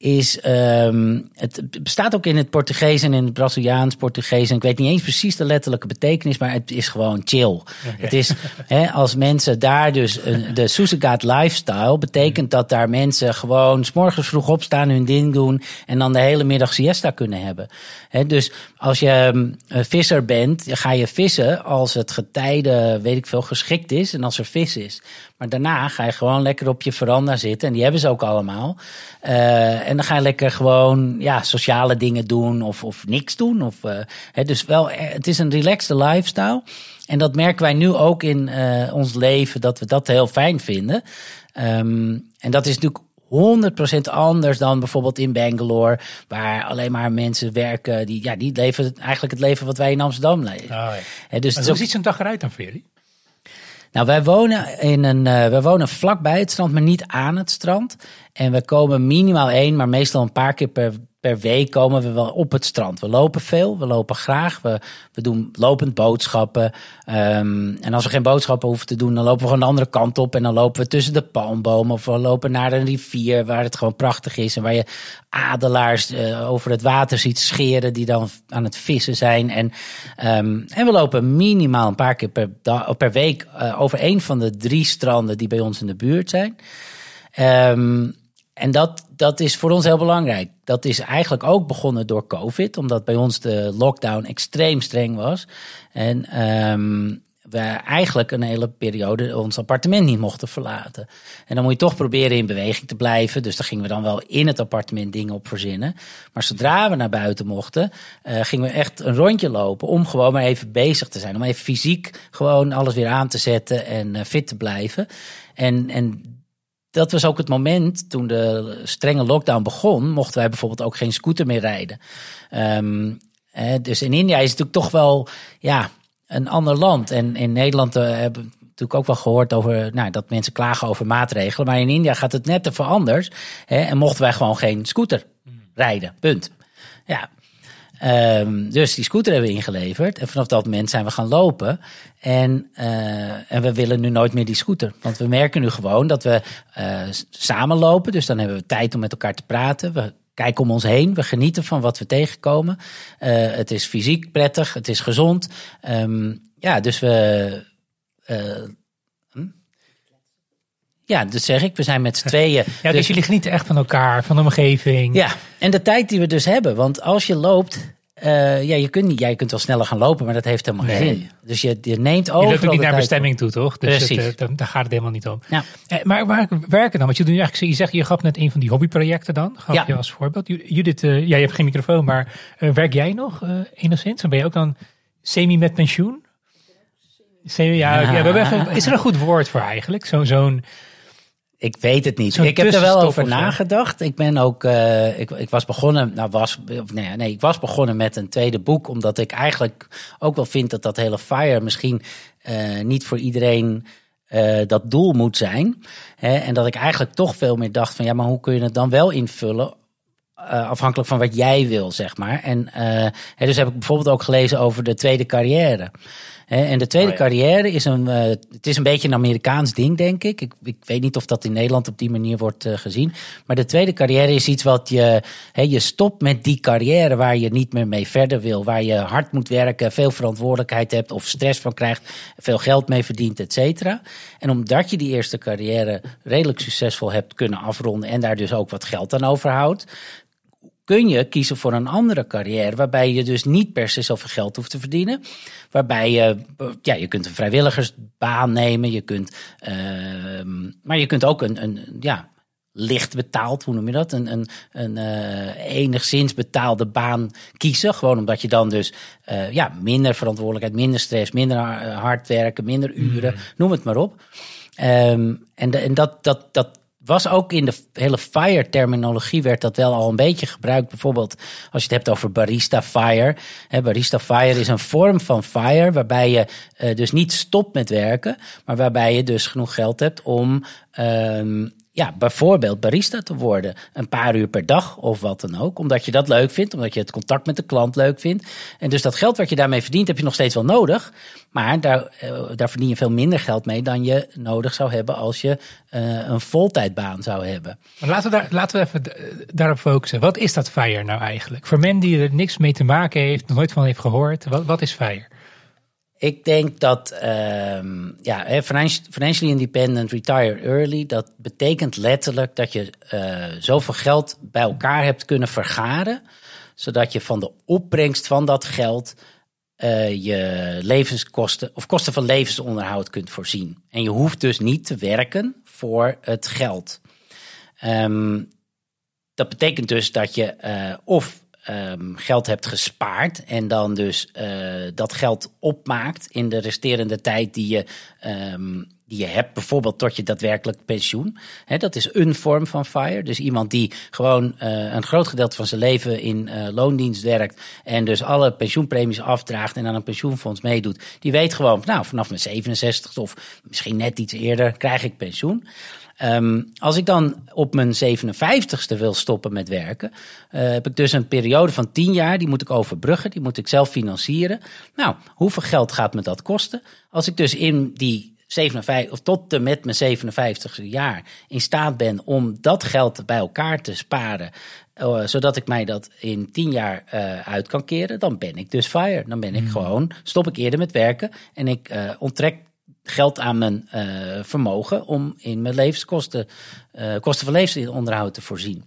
is, um, het bestaat ook in het Portugees en in het Braziliaans Portugees. En ik weet niet eens precies de letterlijke betekenis, maar het is gewoon chill. Okay. Het is, hè, als mensen daar dus, de Soesegaat lifestyle betekent dat daar mensen gewoon s morgens vroeg opstaan, hun ding doen en dan de hele middag siesta kunnen hebben. Hè, dus als je een visser bent, ga je vissen als het getijde, weet ik veel, geschikt is en als er vis is. Maar daarna ga je gewoon lekker op je veranda zitten. En die hebben ze ook allemaal. Uh, en dan ga je lekker gewoon ja, sociale dingen doen of, of niks doen. Of, uh, hè, dus wel, het is een relaxed lifestyle. En dat merken wij nu ook in uh, ons leven, dat we dat heel fijn vinden. Um, en dat is natuurlijk 100% anders dan bijvoorbeeld in Bangalore, waar alleen maar mensen werken die, ja, die leven eigenlijk het leven wat wij in Amsterdam leven. Oh, ja. He, dus hoe ziet zo'n dag eruit dan voor jullie? Nou, wij wonen, in een, uh, wij wonen vlakbij het strand, maar niet aan het strand. En we komen minimaal één, maar meestal een paar keer per, per week komen we wel op het strand. We lopen veel, we lopen graag, we, we doen lopend boodschappen. Um, en als we geen boodschappen hoeven te doen, dan lopen we gewoon de andere kant op. En dan lopen we tussen de palmbomen of we lopen naar een rivier waar het gewoon prachtig is. En waar je adelaars uh, over het water ziet scheren die dan aan het vissen zijn. En, um, en we lopen minimaal een paar keer per, per week uh, over een van de drie stranden die bij ons in de buurt zijn. Um, en dat, dat is voor ons heel belangrijk. Dat is eigenlijk ook begonnen door COVID, omdat bij ons de lockdown extreem streng was. En um, we eigenlijk een hele periode ons appartement niet mochten verlaten. En dan moet je toch proberen in beweging te blijven. Dus daar gingen we dan wel in het appartement dingen op verzinnen. Maar zodra we naar buiten mochten, uh, gingen we echt een rondje lopen om gewoon maar even bezig te zijn. Om even fysiek gewoon alles weer aan te zetten en uh, fit te blijven. En, en dat was ook het moment toen de strenge lockdown begon, mochten wij bijvoorbeeld ook geen scooter meer rijden. Um, dus in India is het natuurlijk toch wel ja, een ander land. En in Nederland uh, hebben we natuurlijk ook wel gehoord over nou, dat mensen klagen over maatregelen. Maar in India gaat het net even anders. Hè, en mochten wij gewoon geen scooter rijden. Punt. Ja, Um, dus die scooter hebben we ingeleverd. En vanaf dat moment zijn we gaan lopen. En, uh, en we willen nu nooit meer die scooter. Want we merken nu gewoon dat we uh, samen lopen. Dus dan hebben we tijd om met elkaar te praten. We kijken om ons heen. We genieten van wat we tegenkomen. Uh, het is fysiek prettig. Het is gezond. Um, ja, dus we. Ja, dat zeg ik. We zijn met z'n tweeën. Ja, dus, dus jullie genieten echt van elkaar, van de omgeving. Ja, en de tijd die we dus hebben. Want als je loopt, uh, ja, je kunt, niet, ja, je kunt wel sneller gaan lopen, maar dat heeft helemaal geen zin. Dus je, je neemt over. Je loopt niet naar bestemming toe, toch? Dus Precies. Het, uh, daar gaat het helemaal niet om. Ja. Uh, maar waar werken dan? Want je, doet nu eigenlijk, je zegt, je gaf net een van die hobbyprojecten dan. Gaf ja. je als voorbeeld. Judith, ja, je hebt geen microfoon, maar werk jij nog enigszins? Dan ben je ook dan semi met pensioen? Semi, ja, ja. ja even, is er een goed woord voor eigenlijk? Zo'n zo'n ik weet het niet. Ik heb er wel over nagedacht. Ik ben ook, uh, ik, ik was begonnen, nou was, nee, nee, ik was begonnen met een tweede boek, omdat ik eigenlijk ook wel vind dat dat hele fire misschien uh, niet voor iedereen uh, dat doel moet zijn. Hè, en dat ik eigenlijk toch veel meer dacht van ja, maar hoe kun je het dan wel invullen? Afhankelijk van wat jij wil, zeg maar. En uh, dus heb ik bijvoorbeeld ook gelezen over de tweede carrière. En de tweede oh carrière is een, uh, het is een beetje een Amerikaans ding, denk ik. ik. ik. weet niet of dat in Nederland op die manier wordt uh, gezien. Maar de tweede carrière is iets wat je, hè, je stopt met die carrière waar je niet meer mee verder wil. Waar je hard moet werken, veel verantwoordelijkheid hebt of stress van krijgt, veel geld mee verdient, et cetera. En omdat je die eerste carrière redelijk succesvol hebt kunnen afronden en daar dus ook wat geld aan overhoudt, kun je kiezen voor een andere carrière, waarbij je dus niet per se zoveel geld hoeft te verdienen. Waarbij je, ja, je kunt een vrijwilligersbaan nemen, je kunt, uh, maar je kunt ook een, een ja, licht betaald, hoe noem je dat? Een, een, een uh, enigszins betaalde baan kiezen. Gewoon omdat je dan dus uh, ja, minder verantwoordelijkheid, minder stress, minder hard werken, minder uren, mm. noem het maar op. Um, en, de, en dat, dat, dat was ook in de hele fire terminologie werd dat wel al een beetje gebruikt. Bijvoorbeeld als je het hebt over barista fire. Barista fire is een vorm van fire waarbij je uh, dus niet stopt met werken, maar waarbij je dus genoeg geld hebt om um, ja, bijvoorbeeld barista te worden. Een paar uur per dag of wat dan ook. Omdat je dat leuk vindt, omdat je het contact met de klant leuk vindt. En dus dat geld wat je daarmee verdient, heb je nog steeds wel nodig. Maar daar, uh, daar verdien je veel minder geld mee dan je nodig zou hebben als je uh, een voltijdbaan zou hebben. Maar laten we, daar, laten we even daarop focussen. Wat is dat FIRE nou eigenlijk? Voor men die er niks mee te maken heeft, nooit van heeft gehoord, wat, wat is FIRE? Ik denk dat uh, ja, financially independent, retire early, dat betekent letterlijk dat je uh, zoveel geld bij elkaar hebt kunnen vergaren, zodat je van de opbrengst van dat geld uh, je levenskosten of kosten van levensonderhoud kunt voorzien. En je hoeft dus niet te werken voor het geld. Um, dat betekent dus dat je uh, of um, geld hebt gespaard en dan dus uh, dat geld opmaakt in de resterende tijd die je, um, die je hebt, bijvoorbeeld tot je daadwerkelijk pensioen. He, dat is een vorm van FIRE. Dus iemand die gewoon uh, een groot gedeelte van zijn leven in uh, loondienst werkt en dus alle pensioenpremies afdraagt en aan een pensioenfonds meedoet, die weet gewoon, nou, vanaf mijn 67 of misschien net iets eerder krijg ik pensioen. Um, als ik dan op mijn 57ste wil stoppen met werken, uh, heb ik dus een periode van 10 jaar, die moet ik overbruggen, die moet ik zelf financieren. Nou, hoeveel geld gaat me dat kosten? Als ik dus in die 57, of tot en met mijn 57ste jaar in staat ben om dat geld bij elkaar te sparen, uh, zodat ik mij dat in 10 jaar uh, uit kan keren, dan ben ik dus fire. Dan ben ik hmm. gewoon, stop ik eerder met werken en ik onttrek geld aan mijn uh, vermogen om in mijn levenskosten, uh, kosten van levensonderhoud te voorzien.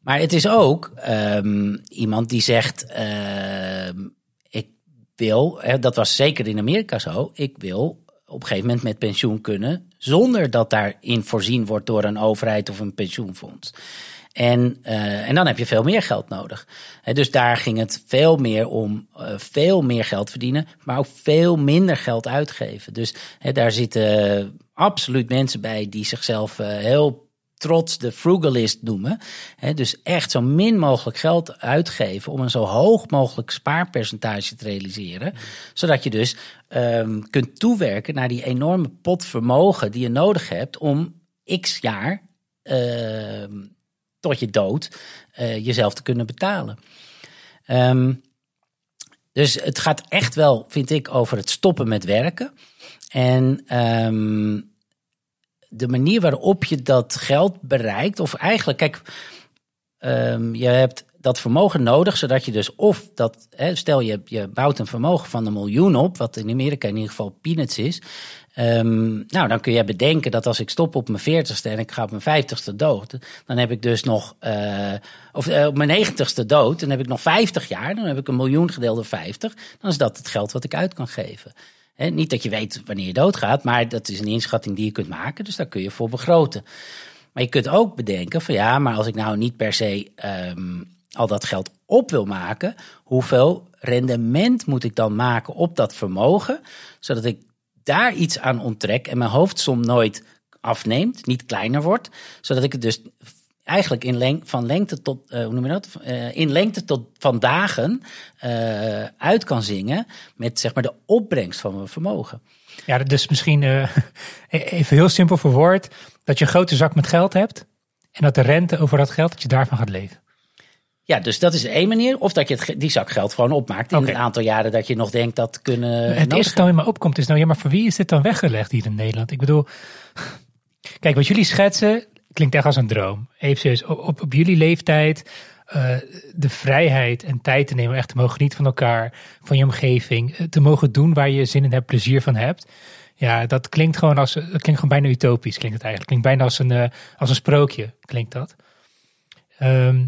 Maar het is ook um, iemand die zegt: uh, Ik wil, hè, dat was zeker in Amerika zo, ik wil op een gegeven moment met pensioen kunnen, zonder dat daarin voorzien wordt door een overheid of een pensioenfonds. En, uh, en dan heb je veel meer geld nodig. dus daar ging het veel meer om uh, veel meer geld verdienen, maar ook veel minder geld uitgeven. Dus daar zitten absoluut mensen bij die zichzelf uh, heel trots de frugalist noemen. dus echt zo min mogelijk geld uitgeven om een zo hoog mogelijk spaarpercentage te realiseren. Zodat je dus um, kunt toewerken naar die enorme pot vermogen die je nodig hebt om x jaar uh, tot je dood uh, jezelf te kunnen betalen. Um, dus het gaat echt wel, vind ik, over het stoppen met werken. En um, de manier waarop je dat geld bereikt, of eigenlijk, kijk, um, je hebt dat vermogen nodig, zodat je dus of dat, hè, stel je, je bouwt een vermogen van een miljoen op, wat in Amerika in ieder geval peanuts is. Um, nou, dan kun je bedenken dat als ik stop op mijn veertigste en ik ga op mijn vijftigste dood, dan heb ik dus nog, uh, of uh, op mijn negentigste dood, dan heb ik nog 50 jaar, dan heb ik een miljoen gedeeld door 50, dan is dat het geld wat ik uit kan geven. Niet dat je weet wanneer je doodgaat, maar dat is een inschatting die je kunt maken, dus daar kun je voor begroten. Maar je kunt ook bedenken van ja, maar als ik nou niet per se um, al dat geld op wil maken, hoeveel rendement moet ik dan maken op dat vermogen, zodat ik daar iets aan onttrek en mijn hoofdsom nooit afneemt, niet kleiner wordt, zodat ik het dus eigenlijk in van lengte tot, uh, hoe noem je dat? Uh, in lengte tot van dagen uh, uit kan zingen met zeg maar de opbrengst van mijn vermogen. Ja, dus misschien uh, even heel simpel verwoord, dat je een grote zak met geld hebt en dat de rente over dat geld, dat je daarvan gaat leven. Ja, dus dat is één manier. Of dat je het, die zak geld gewoon opmaakt in een aantal jaren dat je nog denkt dat kunnen. Het eerste dat in me opkomt is nou, ja, maar voor wie is dit dan weggelegd hier in Nederland? Ik bedoel, kijk, wat jullie schetsen klinkt echt als een droom. Even serieus, op, op, op jullie leeftijd, eh, de vrijheid en tijd te nemen, echt te mogen genieten van elkaar, van je omgeving, eh, te mogen doen waar je zin in hebt, plezier van hebt. Ja, dat klinkt gewoon als, dat klinkt gewoon bijna utopisch, klinkt het eigenlijk. Klinkt bijna als een, eh, als een sprookje, klinkt dat. Ehm,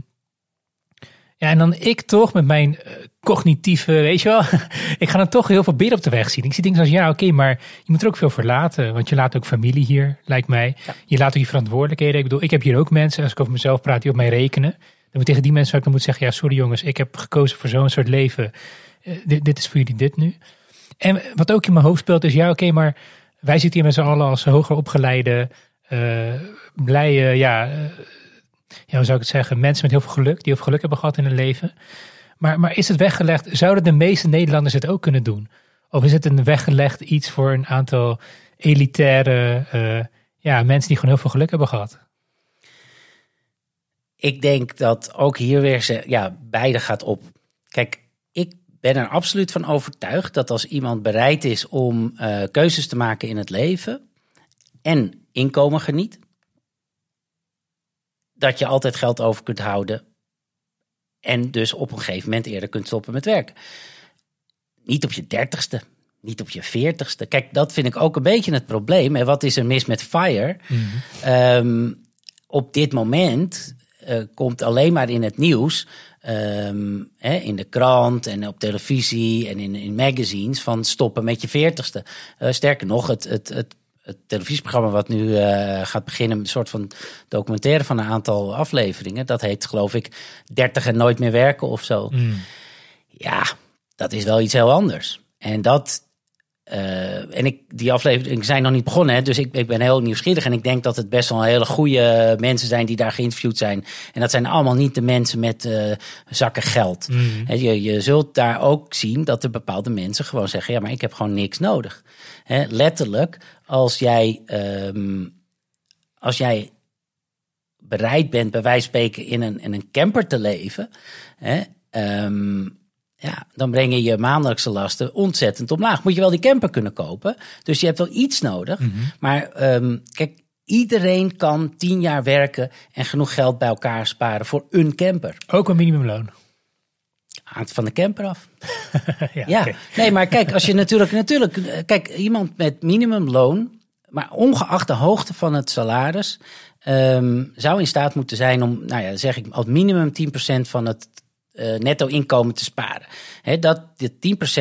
ja, en dan ik toch met mijn eh, cognitieve, weet je wel, ik ga dan toch heel veel beer op de weg zien. Ik zie dingen als, ja, oké, maar je moet er ook veel voor laten. Want je laat ook familie hier, lijkt mij. Ja. Je laat ook je verantwoordelijkheden. Ik bedoel, ik heb hier ook mensen, als ik over mezelf praat, die op mij rekenen. Dan moet tegen die mensen zou ik dan moeten zeggen, ja, sorry jongens, ik heb gekozen voor zo'n soort leven. Eh, dit, dit is voor jullie dit nu. En wat ook in mijn hoofd speelt is, ja, oké, maar wij zitten hier met z'n allen als hoger opgeleide, eh, blije, ja, ja, hoe zou ik het zeggen, mensen met heel veel geluk, die heel veel geluk hebben gehad in hun leven. Maar, maar is het weggelegd, zouden de meeste Nederlanders het ook kunnen doen? Of is het een weggelegd iets voor een aantal elitaire eh, ja, mensen die gewoon heel veel geluk hebben gehad? Ik denk dat ook hier weer ze, ja, beide gaat op. Kijk, ik ben er absoluut van overtuigd dat als iemand bereid is om eh, keuzes te maken in het leven en inkomen geniet, dat je altijd geld over kunt houden en dus op een gegeven moment eerder kunt stoppen met werken. Niet op je dertigste, niet op je veertigste. Kijk, dat vind ik ook een beetje het probleem. En wat is er mis met FIRE? Ehm, op dit moment eh, komt alleen maar in het nieuws, ehm, hè, in de krant en op televisie en in, in magazines, van stoppen met je veertigste. Eh, sterker nog, het, het, het, het televisieprogramma wat nu eh, gaat beginnen, een soort van documentaire van een aantal afleveringen, dat heet geloof ik 30 en nooit meer werken of zo. Ja, dat is wel iets heel anders. En dat. Eh, en ik, die aflevering zijn nog niet begonnen, hè, dus ik, ik ben heel nieuwsgierig. En ik denk dat het best wel hele goede mensen zijn die daar geïnterviewd zijn. En dat zijn allemaal niet de mensen met eh, zakken geld. Hè, je, je zult daar ook zien dat er bepaalde mensen gewoon zeggen: ja, maar ik heb gewoon niks nodig. Letterlijk, als jij, ehm, als jij bereid bent, bij wijze van spreken, in een, in een camper te leven. Hè, ehm, ja, dan breng je je maandelijkse lasten ontzettend omlaag. Moet je wel die camper kunnen kopen. Dus je hebt wel iets nodig. Maar ehm, kijk, iedereen kan tien jaar werken en genoeg geld bij elkaar sparen voor een camper. Ook een minimumloon. Hangt van de camper af. ja, nee, maar kijk, als je natuurlijk, natuurlijk, kijk, iemand met minimumloon, maar ongeacht de hoogte van het salaris, ehm, zou in staat moeten zijn om, nou ja, zeg ik, als minimum 10% van het eh, netto inkomen te sparen. Hè, dat, dit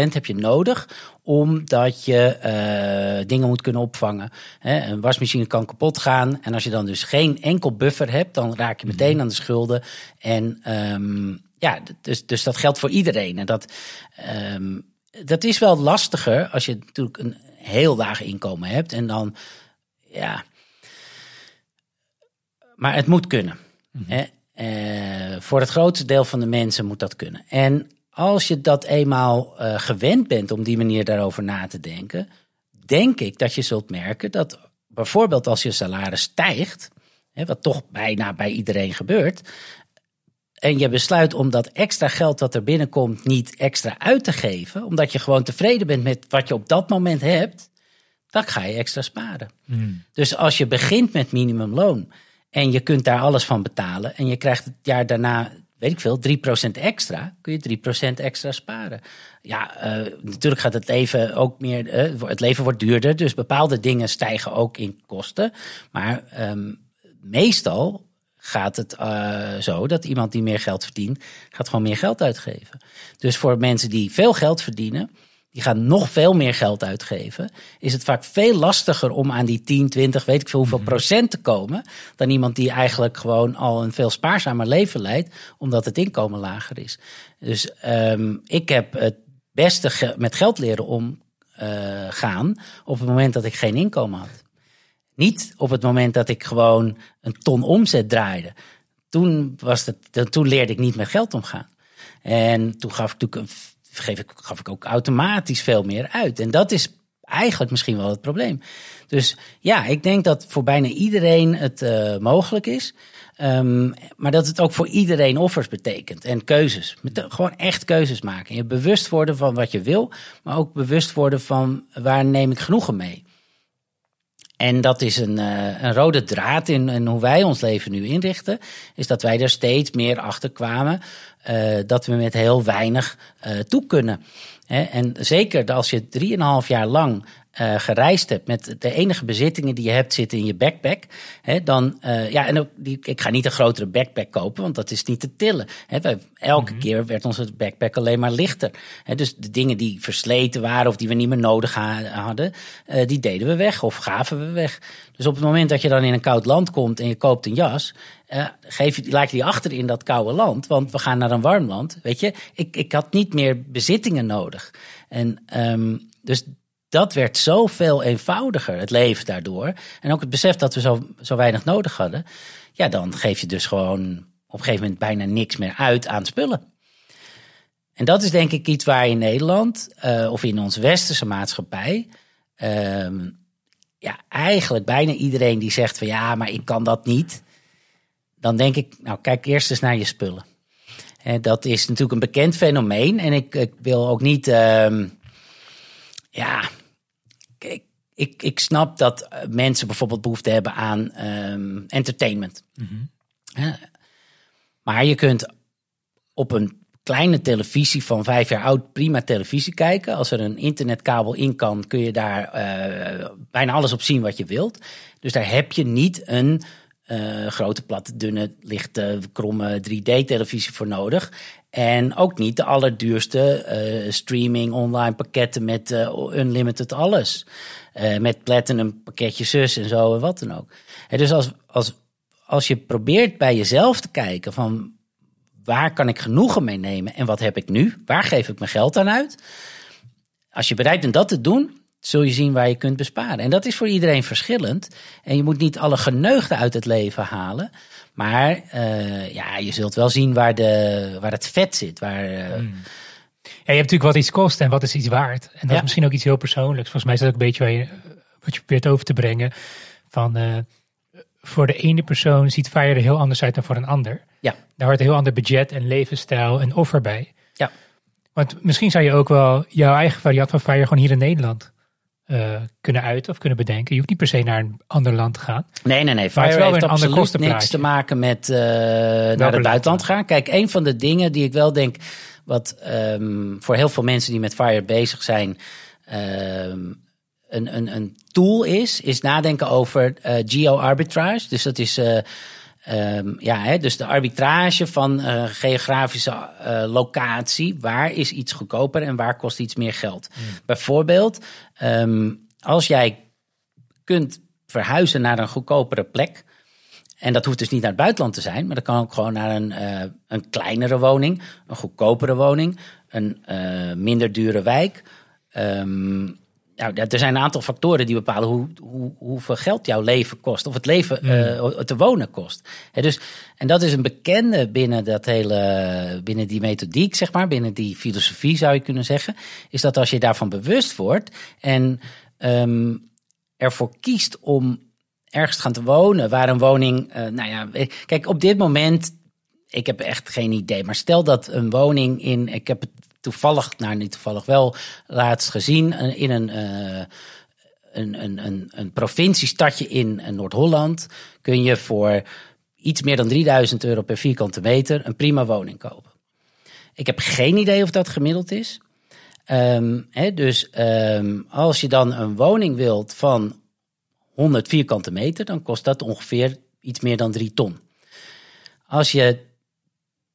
10% heb je nodig omdat je eh, dingen moet kunnen opvangen. Een wasmachine kan kapot gaan en als je dan dus geen enkel buffer hebt, dan raak je meteen aan de schulden. En ehm, ja, dus, dus dat geldt voor iedereen. En dat, ehm, dat is wel lastiger als je natuurlijk een heel laag inkomen hebt. En dan, ja. Maar het moet kunnen. Hè? Eh, voor het grootste deel van de mensen moet dat kunnen. En als je dat eenmaal eh, gewend bent om die manier daarover na te denken, denk ik dat je zult merken dat bijvoorbeeld als je salaris stijgt, hè, wat toch bijna bij iedereen gebeurt, en je besluit om dat extra geld dat er binnenkomt niet extra uit te geven, omdat je gewoon tevreden bent met wat je op dat moment hebt, dan ga je extra sparen. Dus als je begint met minimumloon en je kunt daar alles van betalen en je krijgt het jaar daarna, weet ik veel, 3% extra, kun je 3% extra sparen. Ja, eh, natuurlijk gaat het leven ook meer, eh, het leven wordt duurder, dus bepaalde dingen stijgen ook in kosten. Maar ehm, meestal gaat het eh, zo dat iemand die meer geld verdient, gaat gewoon meer geld uitgeven. Dus voor mensen die veel geld verdienen, die gaan nog veel meer geld uitgeven, is het vaak veel lastiger om aan die 10, 20, weet ik veel hoeveel procent te komen, dan iemand die eigenlijk gewoon al een veel spaarzamer leven leidt, omdat het inkomen lager is. Dus ehm, ik heb het beste ge- met geld leren omgaan op het moment dat ik geen inkomen had. Niet op het moment dat ik gewoon een ton omzet draaide. Toen, was het, toen leerde ik niet met geld omgaan. En toen gaf ik, natuurlijk een- geef ik, gaf ik ook automatisch veel meer uit. En dat is eigenlijk misschien wel het probleem. Dus ja, ik denk dat voor bijna iedereen het uh, mogelijk is. Um, maar dat het ook voor iedereen offers betekent en keuzes. Met, gewoon echt keuzes maken. Je bewust worden van wat je wil, maar ook bewust worden van waar neem ik genoegen mee. En dat is een, uh, een rode draad in, in, hoe wij ons leven nu inrichten. Is dat wij er steeds meer achter kwamen uh, dat we met heel weinig uh, toe kunnen. en zeker als je drieënhalf jaar lang uh, gereisd hebt met de enige bezittingen die je hebt zitten in je backpack, hè, dan uh, ja, en ook die, ik ga niet een grotere backpack kopen, want dat is niet te tillen. Hè, wij, elke mhm. keer werd onze backpack alleen maar lichter. Hè, dus de dingen die versleten waren of die we niet meer nodig hadden, uh, die deden we weg of gaven we weg. Dus op het moment dat je dan in een koud land komt en je koopt een jas, geef je, laat je die achter in dat koude land, want we gaan naar een warm land. Weet je, ik, ik had niet meer bezittingen nodig. En um, dus dat werd zoveel eenvoudiger, het leven daardoor. En ook het besef dat we zo, zo weinig nodig hadden. Ja, dan geef je dus gewoon op een gegeven moment bijna niks meer uit aan spullen. En dat is denk ik iets waar in Nederland uh, of in onze westerse maatschappij. Uh, ja, eigenlijk bijna iedereen die zegt van ja, maar ik kan dat niet. Dan denk ik, nou kijk eerst eens naar je spullen. En dat is natuurlijk een bekend fenomeen. En ik, ik wil ook niet. Uh, ja, ik, ik, ik snap dat eh, mensen bijvoorbeeld behoefte hebben aan um, entertainment. Mm maar je kunt op een kleine televisie van vijf jaar oud prima televisie kijken. Als er een internetkabel in kan, kun je daar uh, bijna alles op zien wat je wilt. Dus daar heb je niet een uh, grote, platte, dunne, lichte, kromme 3D-televisie voor nodig. En ook niet de allerduurste uh, streaming online pakketten met uh, unlimited alles. Met platinum pakketje zus en zo en wat dan ook. Dus als, als, als je probeert bij jezelf te kijken van waar kan ik genoegen mee nemen en wat heb ik nu? Waar geef ik mijn geld aan uit? Als je bereid bent dat te doen, zul je zien waar je kunt besparen. En dat is voor iedereen verschillend. En je moet niet alle geneugden uit het leven halen. Maar uh, ja, je zult wel zien waar, de, waar het vet zit. Waar, uh... hmm. Ja, je hebt natuurlijk wat iets kost en wat is iets waard. En dat ja. is misschien ook iets heel persoonlijks. Volgens mij is dat ook een beetje waar je, wat je probeert over te brengen. Van uh, voor de ene persoon ziet Fire er heel anders uit dan voor een ander. Ja. Daar hoort een heel ander budget en levensstijl en offer bij. Ja. Want misschien zou je ook wel jouw eigen variant van Fire gewoon hier in Nederland uh, kunnen uiten of kunnen bedenken. Je hoeft niet per se naar een ander land te gaan. Nee, nee, nee. Fire het heeft absoluut niks te maken met uh, naar het buitenland gaan. Kijk, een van de dingen die ik wel denk... wat um, voor heel veel mensen die met Fire bezig zijn... Um, een, een, een tool is, is nadenken over uh, geo-arbitrage. Dus dat is... Um, ja, hè, dus de arbitrage van uh, geografische uh, locatie. Waar is iets goedkoper en waar kost iets meer geld? Mm. Bijvoorbeeld, um, als jij kunt verhuizen naar een goedkopere plek. En dat hoeft dus niet naar het buitenland te zijn, maar dat kan ook gewoon naar een, uh, een kleinere woning, een goedkopere woning, een minder dure wijk. Um, nou, er zijn een aantal factoren die bepalen hoe, hoe, hoeveel geld jouw leven kost. Of het leven mm. uh, te wonen kost. dus, en dat is een bekende binnen, dat hele, binnen die methodiek, zeg maar. Binnen die filosofie zou je kunnen zeggen. Is dat als je daarvan bewust wordt en um, ervoor kiest om ergens gaan te wonen. Waar een woning, uh, nou ja, kijk op dit moment ik heb echt geen idee. Maar stel dat een woning in. Ik heb het toevallig, nou niet toevallig wel, laatst gezien in een, uh, een, een, een, een provinciestadje in Noord-Holland. Kun je voor iets meer dan 3000 euro per vierkante meter een prima woning kopen. Ik heb geen idee of dat gemiddeld is. Um, dus um, als je dan een woning wilt van 100 vierkante meter, dan kost dat ongeveer iets meer dan 3 ton. Als je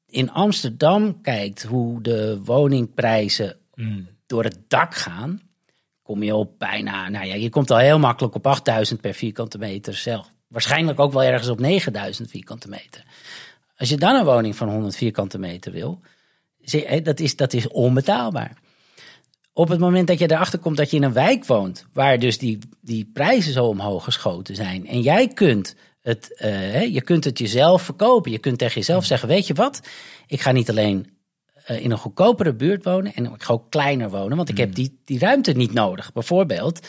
in Amsterdam kijkt hoe de woningprijzen mm. door het dak gaan, kom je op bijna, nou ja, je komt al heel makkelijk op 8000 per vierkante meter zelf. Waarschijnlijk ook wel ergens op 9000 vierkante meter. Als je dan een woning van 100 vierkante meter wil, dat is, dat is onbetaalbaar. Op het moment dat je erachter komt dat je in een wijk woont, waar dus die, die prijzen zo omhoog geschoten zijn, en jij kunt het, uh, je kunt het jezelf verkopen. Je kunt tegen jezelf zeggen: Weet je wat? Ik ga niet alleen eh, in een goedkopere buurt wonen en ik ga ook kleiner wonen, want ik heb die, die ruimte niet nodig. Bijvoorbeeld,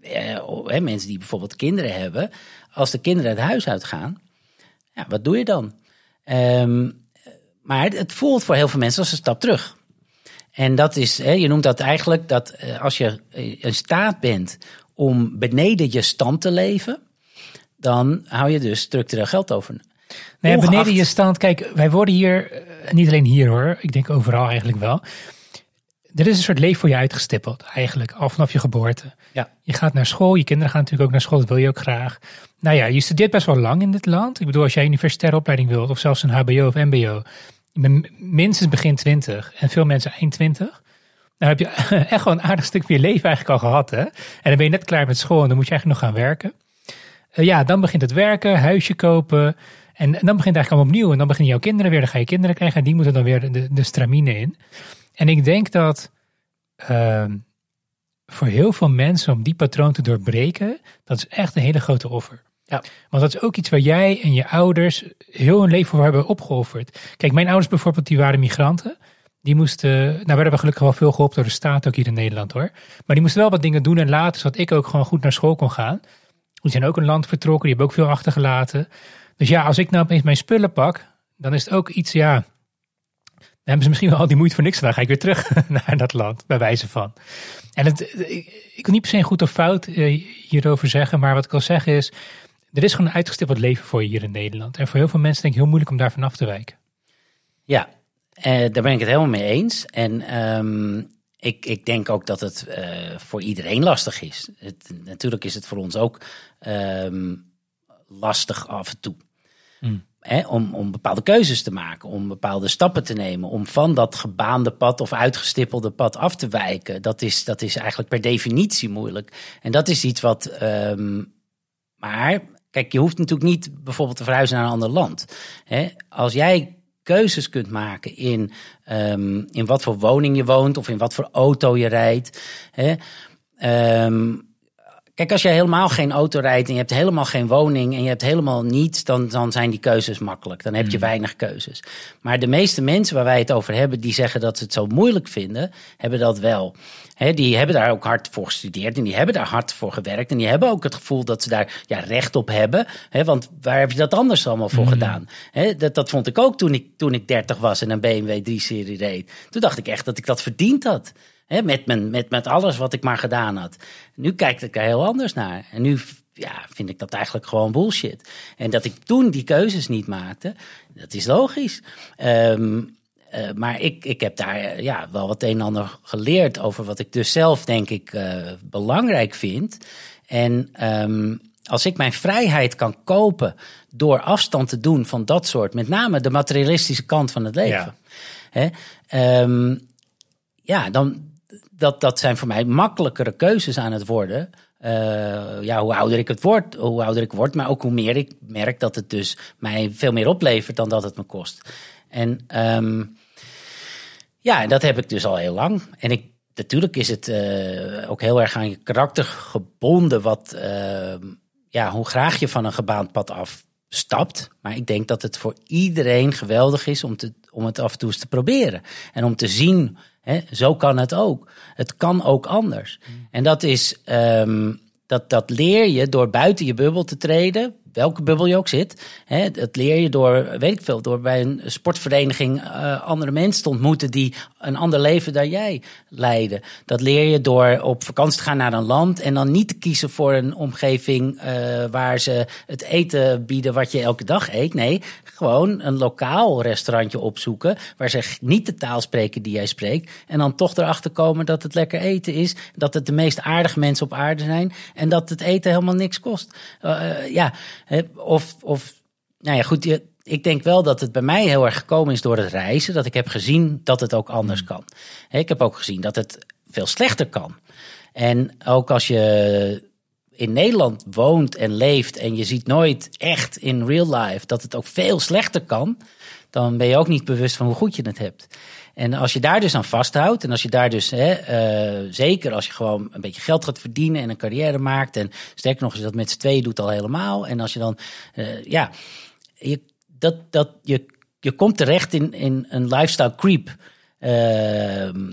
eh, mensen die bijvoorbeeld kinderen hebben, als de kinderen het huis uitgaan, ja, wat doe je dan? Ehm, maar het, voelt voor heel veel mensen als een stap terug. En dat is, hè, je noemt dat eigenlijk dat eh, als je in staat bent om beneden je stand te leven, dan hou je dus structureel geld over. Nee, beneden je stand, kijk, wij worden hier, eh, niet alleen hier hoor, ik denk overal eigenlijk wel. Er is een soort leven voor je uitgestippeld, eigenlijk, al vanaf je geboorte. Ja. Je gaat naar school, je kinderen gaan natuurlijk ook naar school, dat wil je ook graag. Nou ja, je studeert best wel lang in dit land. Ik bedoel, als jij een universitaire opleiding wilt, of zelfs een HBO of MBO, je bent minstens begin 20 en veel mensen eind 20. Dan heb je echt wel een aardig stuk van je leven eigenlijk al gehad. Hè? En dan ben je net klaar met school en dan moet je eigenlijk nog gaan werken. Uh, ja, dan begint het werken, huisje kopen. En, dan begint het eigenlijk allemaal opnieuw. En dan beginnen jouw kinderen weer, dan ga je kinderen krijgen. En die moeten dan weer de, de stramine in. En ik denk dat uh, voor heel veel mensen om die patroon te doorbreken, dat is echt een hele grote offer. Ja. Want dat is ook iets waar jij en je ouders heel hun leven voor hebben opgeofferd. Kijk, mijn ouders bijvoorbeeld, die waren migranten. Die moesten, nou werden we gelukkig wel veel geholpen door de staat, ook hier in Nederland hoor. Maar die moesten wel wat dingen doen en laten, zodat ik ook gewoon goed naar school kon gaan. Die zijn ook een land vertrokken, die hebben ook veel achtergelaten. Dus ja, als ik nou opeens mijn spullen pak, dan is het ook iets, ja, dan hebben ze misschien wel al die moeite voor niks Dan ga ik weer terug naar dat land, bij wijze van. En het, ik, wil niet per se goed of fout eh, hierover zeggen, maar wat ik wil zeggen is, er is gewoon een uitgestippeld leven voor je hier in Nederland. En voor heel veel mensen denk ik heel moeilijk om daarvan af te wijken. Ja, eh, daar ben ik het helemaal mee eens. En um, ik, ik denk ook dat het uh, voor iedereen lastig is. Het, natuurlijk is het voor ons ook um, lastig af en toe. Mm. om, om bepaalde keuzes te maken, om bepaalde stappen te nemen, om van dat gebaande pad of uitgestippelde pad af te wijken. Dat is, dat is eigenlijk per definitie moeilijk. En dat is iets wat. Um, maar Kijk, je hoeft natuurlijk niet bijvoorbeeld te verhuizen naar een ander land. Als jij keuzes kunt maken in, um, in wat voor woning je woont of in wat voor auto je rijdt. Um, Kijk, als je helemaal geen auto rijdt en je hebt helemaal geen woning en je hebt helemaal niets, dan, dan zijn die keuzes makkelijk. Dan heb je hmm. weinig keuzes. Maar de meeste mensen waar wij het over hebben, die zeggen dat ze het zo moeilijk vinden, hebben dat wel. die hebben daar ook hard voor gestudeerd en die hebben daar hard voor gewerkt. En die hebben ook het gevoel dat ze daar ja, recht op hebben. want waar heb je dat anders allemaal voor hmm. gedaan? dat, dat vond ik ook toen ik, toen ik 30 was en een BMW 3-serie reed. Toen dacht ik echt dat ik dat verdiend had met, mijn, met, met alles wat ik maar gedaan had. Nu kijk ik er heel anders naar. En nu ja, vind ik dat eigenlijk gewoon bullshit. En dat ik toen die keuzes niet maakte, dat is logisch. Ehm, eh, maar ik, ik heb daar ja, wel wat een en ander geleerd over wat ik dus zelf denk ik uh, belangrijk vind. En ehm, als ik mijn vrijheid kan kopen door afstand te doen van dat soort, met name de materialistische kant van het leven. Ja. Hè, um, ja, dan, dat, dat zijn voor mij makkelijkere keuzes aan het worden. Uh, ja, hoe ouder ik het word, hoe ouder ik word, maar ook hoe meer ik merk dat het dus mij veel meer oplevert dan dat het me kost. En um, ja, dat heb ik dus al heel lang. En ik, natuurlijk is het uh, ook heel erg aan je karakter gebonden, wat, uh, ja, hoe graag je van een gebaand pad afstapt. Maar ik denk dat het voor iedereen geweldig is om, te, om het af en toe eens te proberen. En om te zien zo kan het ook. Het kan ook anders. Mm. En dat is. Um, dat, dat leer je door buiten je bubbel te treden, welke bubbel je ook zit. Hè, dat leer je door, weet ik veel, door bij een sportvereniging uh, andere mensen te ontmoeten die een ander leven dan jij leiden. Dat leer je door op vakantie te gaan naar een land en dan niet te kiezen voor een omgeving uh, waar ze het eten bieden wat je elke dag eet. Nee, gewoon een lokaal restaurantje opzoeken waar ze niet de taal spreken die jij spreekt. En dan toch erachter komen dat het lekker eten is, dat het de meest aardige mensen op aarde zijn en dat het eten helemaal niks kost. Uh, ja, of, of, nou ja, goed. Ik denk wel dat het bij mij heel erg gekomen is door het reizen. Dat ik heb gezien dat het ook anders kan. Ik heb ook gezien dat het veel slechter kan. En ook als je in Nederland woont en leeft en je ziet nooit echt in real life dat het ook veel slechter kan, dan ben je ook niet bewust van hoe goed je het hebt. En als je daar dus aan vasthoudt en als je daar dus, hè, uh, zeker als je gewoon een beetje geld gaat verdienen en een carrière maakt en sterker nog, je dat met z'n tweeën doet al helemaal. En als je dan, uh, ja, je, dat, dat, je, je komt terecht in, in een lifestyle creep. Ehm,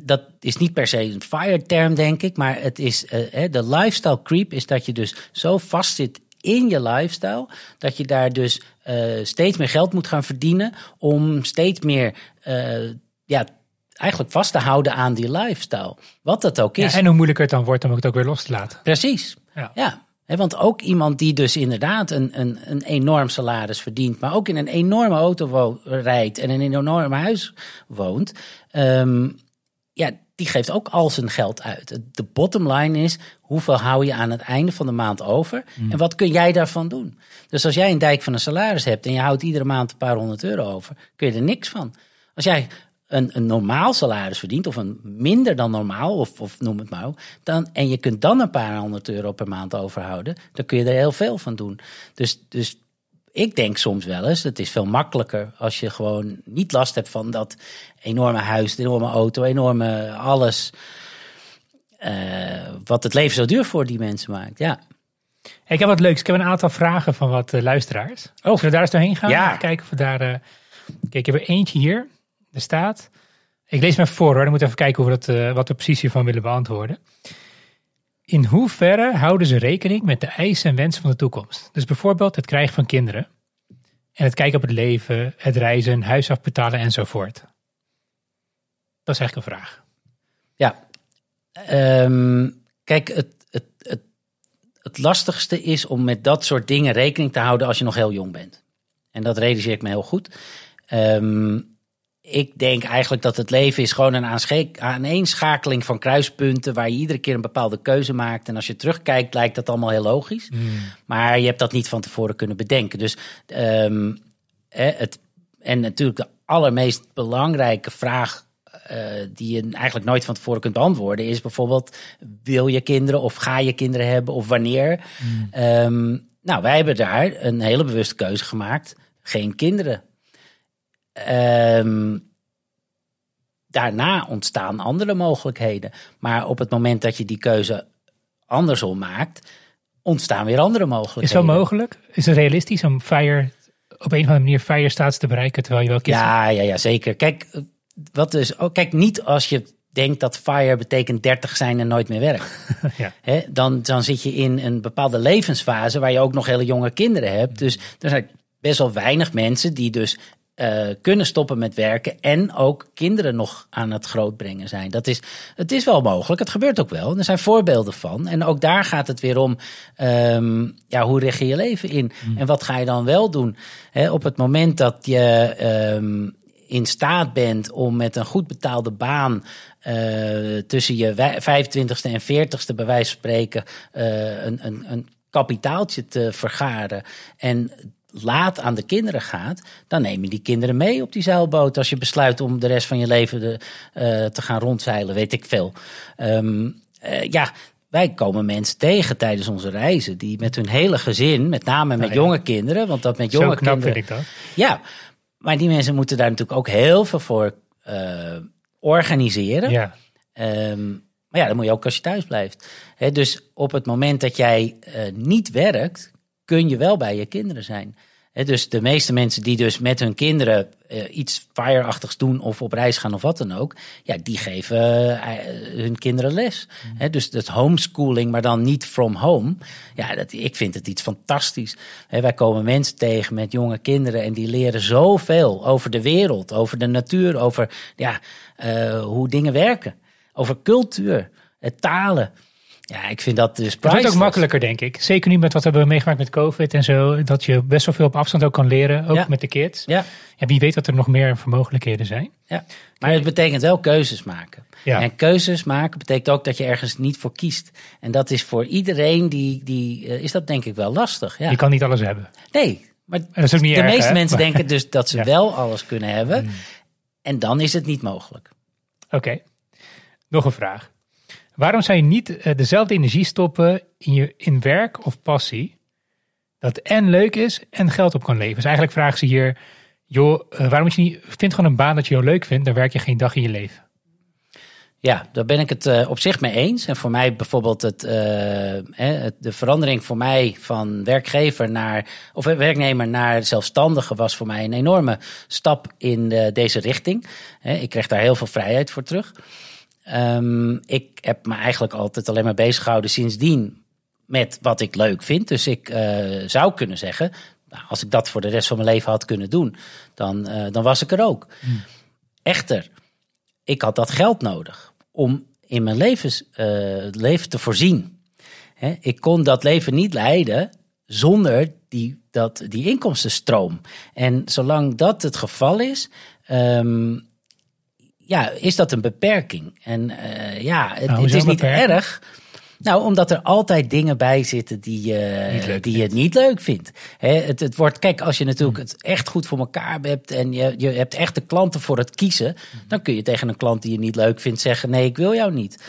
dat is niet per se een fire term, denk ik. Maar het is, eh, de lifestyle creep is dat je dus zo vast zit in je lifestyle. Dat je daar dus eh, steeds meer geld moet gaan verdienen. Om steeds meer eh, ja, eigenlijk vast te houden aan die lifestyle. Wat dat ook is. Ja, en hoe moeilijker het dan wordt om het ook weer los te laten. Precies. Ja. ja. want ook iemand die dus inderdaad een, een, een enorm salaris verdient, maar ook in een enorme auto rijdt en in een enorm huis woont, um, ja, die geeft ook al zijn geld uit. De bottom line is, hoeveel hou je aan het einde van de maand over? Hmm. En wat kun jij daarvan doen? Dus als jij een dijk van een salaris hebt en je houdt iedere maand een paar honderd euro over, kun je er niks van. Als jij een, een normaal salaris verdient, of een minder dan normaal, of, of noem het maar, dan, en je kunt dan een paar honderd euro per maand overhouden, dan kun je er heel veel van doen. Dus, dus ik denk soms wel eens, het is veel makkelijker als je gewoon niet last hebt van dat enorme huis, enorme auto, enorme alles. Uh, wat het leven zo duur voor die mensen maakt. Ja. Ik heb wat leuks. Ik heb een aantal vragen van wat uh, luisteraars. Oh. Zullen we daar eens doorheen gaan? Ja. Kijken of we daar. Uh... Kijk, ik heb er eentje hier. Er staat. Ik lees me even voor hoor. Dan moet even kijken hoe we dat, wat we precies hiervan willen beantwoorden. In hoeverre houden ze rekening met de eisen en wensen van de toekomst? Dus bijvoorbeeld het krijgen van kinderen. En het kijken op het leven, het reizen, huis afbetalen enzovoort. Dat is eigenlijk een vraag. Ja. Ehm, kijk, het, het, het, het lastigste is om met dat soort dingen rekening te houden als je nog heel jong bent. En dat realiseer ik me heel goed. Um, ik denk eigenlijk dat het leven is gewoon een aaneenschakeling van kruispunten waar je iedere keer een bepaalde keuze maakt. En als je terugkijkt, lijkt dat allemaal heel logisch. Hmm. Maar je hebt dat niet van tevoren kunnen bedenken. Dus um, het, en natuurlijk de allermeest belangrijke vraag uh, die je eigenlijk nooit van tevoren kunt beantwoorden, is bijvoorbeeld: wil je kinderen of ga je kinderen hebben of wanneer? Hmm. Um, nou, wij hebben daar een hele bewuste keuze gemaakt: geen kinderen. Um, daarna ontstaan andere mogelijkheden. Maar op het moment dat je die keuze andersom maakt, ontstaan weer andere mogelijkheden. Is dat mogelijk? Is het realistisch om fire op een of andere manier fire staats te bereiken terwijl je wel kiest? Ja, ja, ja, zeker. Kijk, wat dus, oh, kijk, niet als je denkt dat fire betekent 30 zijn en nooit meer werkt. ja. dan, dan zit je in een bepaalde levensfase waar je ook nog hele jonge kinderen hebt. Dus er zijn best wel weinig mensen die dus uh, kunnen stoppen met werken en ook kinderen nog aan het grootbrengen zijn. Dat is, het is wel mogelijk, het gebeurt ook wel. Er zijn voorbeelden van. En ook daar gaat het weer om, um, ja, hoe richt je je leven in? Mm. En wat ga je dan wel doen? He, op het moment dat je um, in staat bent om met een goed betaalde baan uh, tussen je 25ste en 40ste bij wijze van spreken uh, een, een, een kapitaaltje te vergaren en laat aan de kinderen gaat, dan neem je die kinderen mee op die zeilboot. Als je besluit om de rest van je leven de, uh, te gaan rondzeilen, weet ik veel. Um, uh, ja, wij komen mensen tegen tijdens onze reizen die met hun hele gezin, met name met nou jonge kinderen, want dat met jonge Zo knap kinderen. Vind ik dat. Ja, maar die mensen moeten daar natuurlijk ook heel veel voor uh, organiseren. Ja. Um, maar ja, dat moet je ook als je thuis blijft. He, dus op het moment dat jij uh, niet werkt, kun je wel bij je kinderen zijn. dus de meeste mensen die dus met hun kinderen uh, iets fireachtigs doen of op reis gaan of wat dan ook, ja, die geven uh, hun kinderen les. Dus dat homeschooling, maar dan niet from home. Ja, dat, ik vind het iets fantastisch. wij komen mensen tegen met jonge kinderen en die leren zoveel over de wereld, over de natuur, over ja, hoe dingen werken, over cultuur, talen. Ja, ik vind dat dus Het wordt ook makkelijker, denk ik. Zeker nu met wat we hebben meegemaakt met COVID en zo. Dat je best wel veel op afstand ook kan leren, ook met de kids. Ja. ja. Wie weet dat er nog meer mogelijkheden zijn. Ja. Maar het betekent wel keuzes maken. Ja. En keuzes maken betekent ook dat je ergens niet voor kiest. En dat is voor iedereen die, die uh, is dat denk ik wel lastig. Ja. Je kan niet alles hebben. Nee, maar dat is ook niet de erg, meeste hè? mensen denken dus dat ze wel alles kunnen hebben. Hmm. En dan is het niet mogelijk. Oké, okay. nog een vraag. Waarom zou je niet uh, dezelfde energie stoppen in, je, in werk of passie? Dat en leuk is en geld op kan leveren. Dus eigenlijk vragen ze hier, joh, uh, waarom moet je niet, vind gewoon een baan dat je heel leuk vindt, dan werk je geen dag in je leven. Ja, daar ben ik het uh, op zich mee eens. En voor mij bijvoorbeeld het, de verandering voor mij van werkgever naar, of werknemer naar zelfstandige was voor mij een enorme stap in de, deze richting. ik kreeg daar heel veel vrijheid voor terug. Um, ik heb me eigenlijk altijd alleen maar bezig gehouden sindsdien met wat ik leuk vind. Dus ik uh, zou kunnen zeggen, nou, als ik dat voor de rest van mijn leven had kunnen doen, dan, dan was ik er ook. Hmm. Echter, ik had dat geld nodig om in mijn levens, uh, leven te voorzien. ik kon dat leven niet leiden zonder die, dat, die inkomstenstroom. En zolang dat het geval is, um, ja, is dat een beperking. En uh, ja, het, nou, het is niet erg. Nou, omdat er altijd dingen bij zitten die, je, die je niet leuk vindt. het, het wordt, kijk, als je natuurlijk het echt goed voor elkaar hebt en je, je hebt echt de klanten voor het kiezen, dan kun je tegen een klant die je niet leuk vindt zeggen: nee, ik wil jou niet.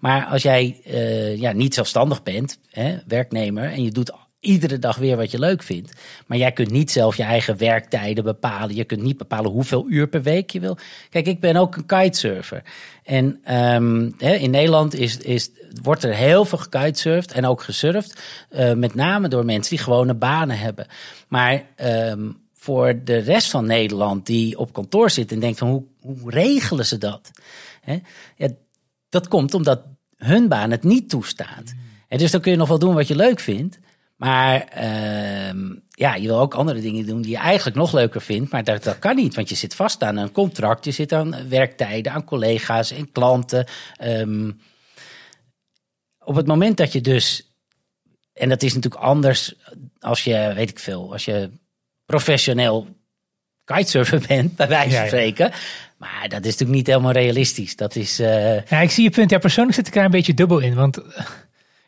maar als jij uh, ja, niet zelfstandig bent, werknemer, en je doet iedere dag weer wat je leuk vindt. Maar jij kunt niet zelf je eigen werktijden bepalen. Je kunt niet bepalen hoeveel uur per week je wil. Kijk, ik ben ook een kitesurfer. En um, in Nederland is, is, wordt er heel veel gekitesurfd en ook gesurfd. Uh, met name door mensen die gewone banen hebben. Maar um, voor de rest van Nederland die op kantoor zit en denkt van hoe, hoe regelen ze dat? ja, dat komt omdat hun baan het niet toestaat. En dus dan kun je nog wel doen wat je leuk vindt. Maar uh, ja, je wil ook andere dingen doen die je eigenlijk nog leuker vindt. Maar dat, dat kan niet, want je zit vast aan een contract. Je zit aan werktijden, aan collega's en klanten. Um, op het moment dat je dus... En dat is natuurlijk anders als je, weet ik veel, als je professioneel kitesurfer bent, bij wijze van spreken. Maar dat is natuurlijk niet helemaal realistisch. Dat is. Uh... Ja, ik zie je punt. Ja, persoonlijk zit ik daar een beetje dubbel in. Want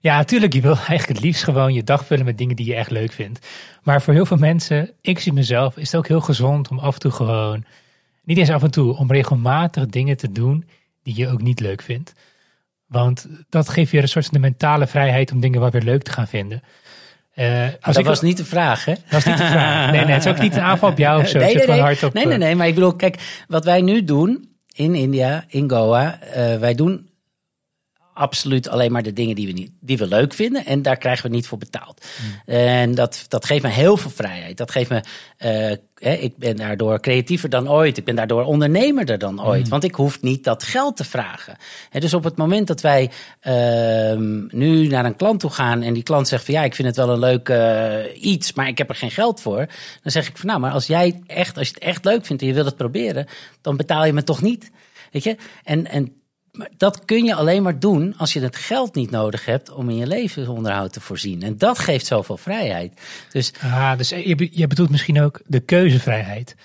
ja, natuurlijk. Je wil eigenlijk het liefst gewoon je dag vullen met dingen die je echt leuk vindt. Maar voor heel veel mensen, ik zie mezelf, is het ook heel gezond om af en toe gewoon, niet eens af en toe, om regelmatig dingen te doen die je ook niet leuk vindt. Want dat geeft je een soort van de mentale vrijheid om dingen wel weer leuk te gaan vinden. Uh, als dat was niet de vraag, hè? Dat was niet de vraag. Nee, nee, het is ook niet een aanval op jou of zo. Nee, nee, nee. Hard nee, nee, nee. Maar ik bedoel, kijk, wat wij nu doen in India, in Goa, uh, wij doen absoluut alleen maar de dingen die we, niet, die we leuk vinden. En daar krijgen we niet voor betaald. En dat, dat geeft me heel veel vrijheid. Dat geeft me, uh, ik ben daardoor creatiever dan ooit. Ik ben daardoor ondernemerder dan ooit. Hmm. Want ik hoef niet dat geld te vragen. He, dus op het moment dat wij uh, nu naar een klant toe gaan en die klant zegt van ja, ik vind het wel een leuk uh, iets, maar ik heb er geen geld voor. Dan zeg ik van nou, maar als jij echt, als je het echt leuk vindt en je wilt het proberen, dan betaal je me toch niet. Weet je? En, en maar dat kun je alleen maar doen als je het geld niet nodig hebt om in je levensonderhoud te voorzien. En dat geeft zoveel vrijheid. Dus, ah, dus je, je bedoelt misschien ook de keuzevrijheid.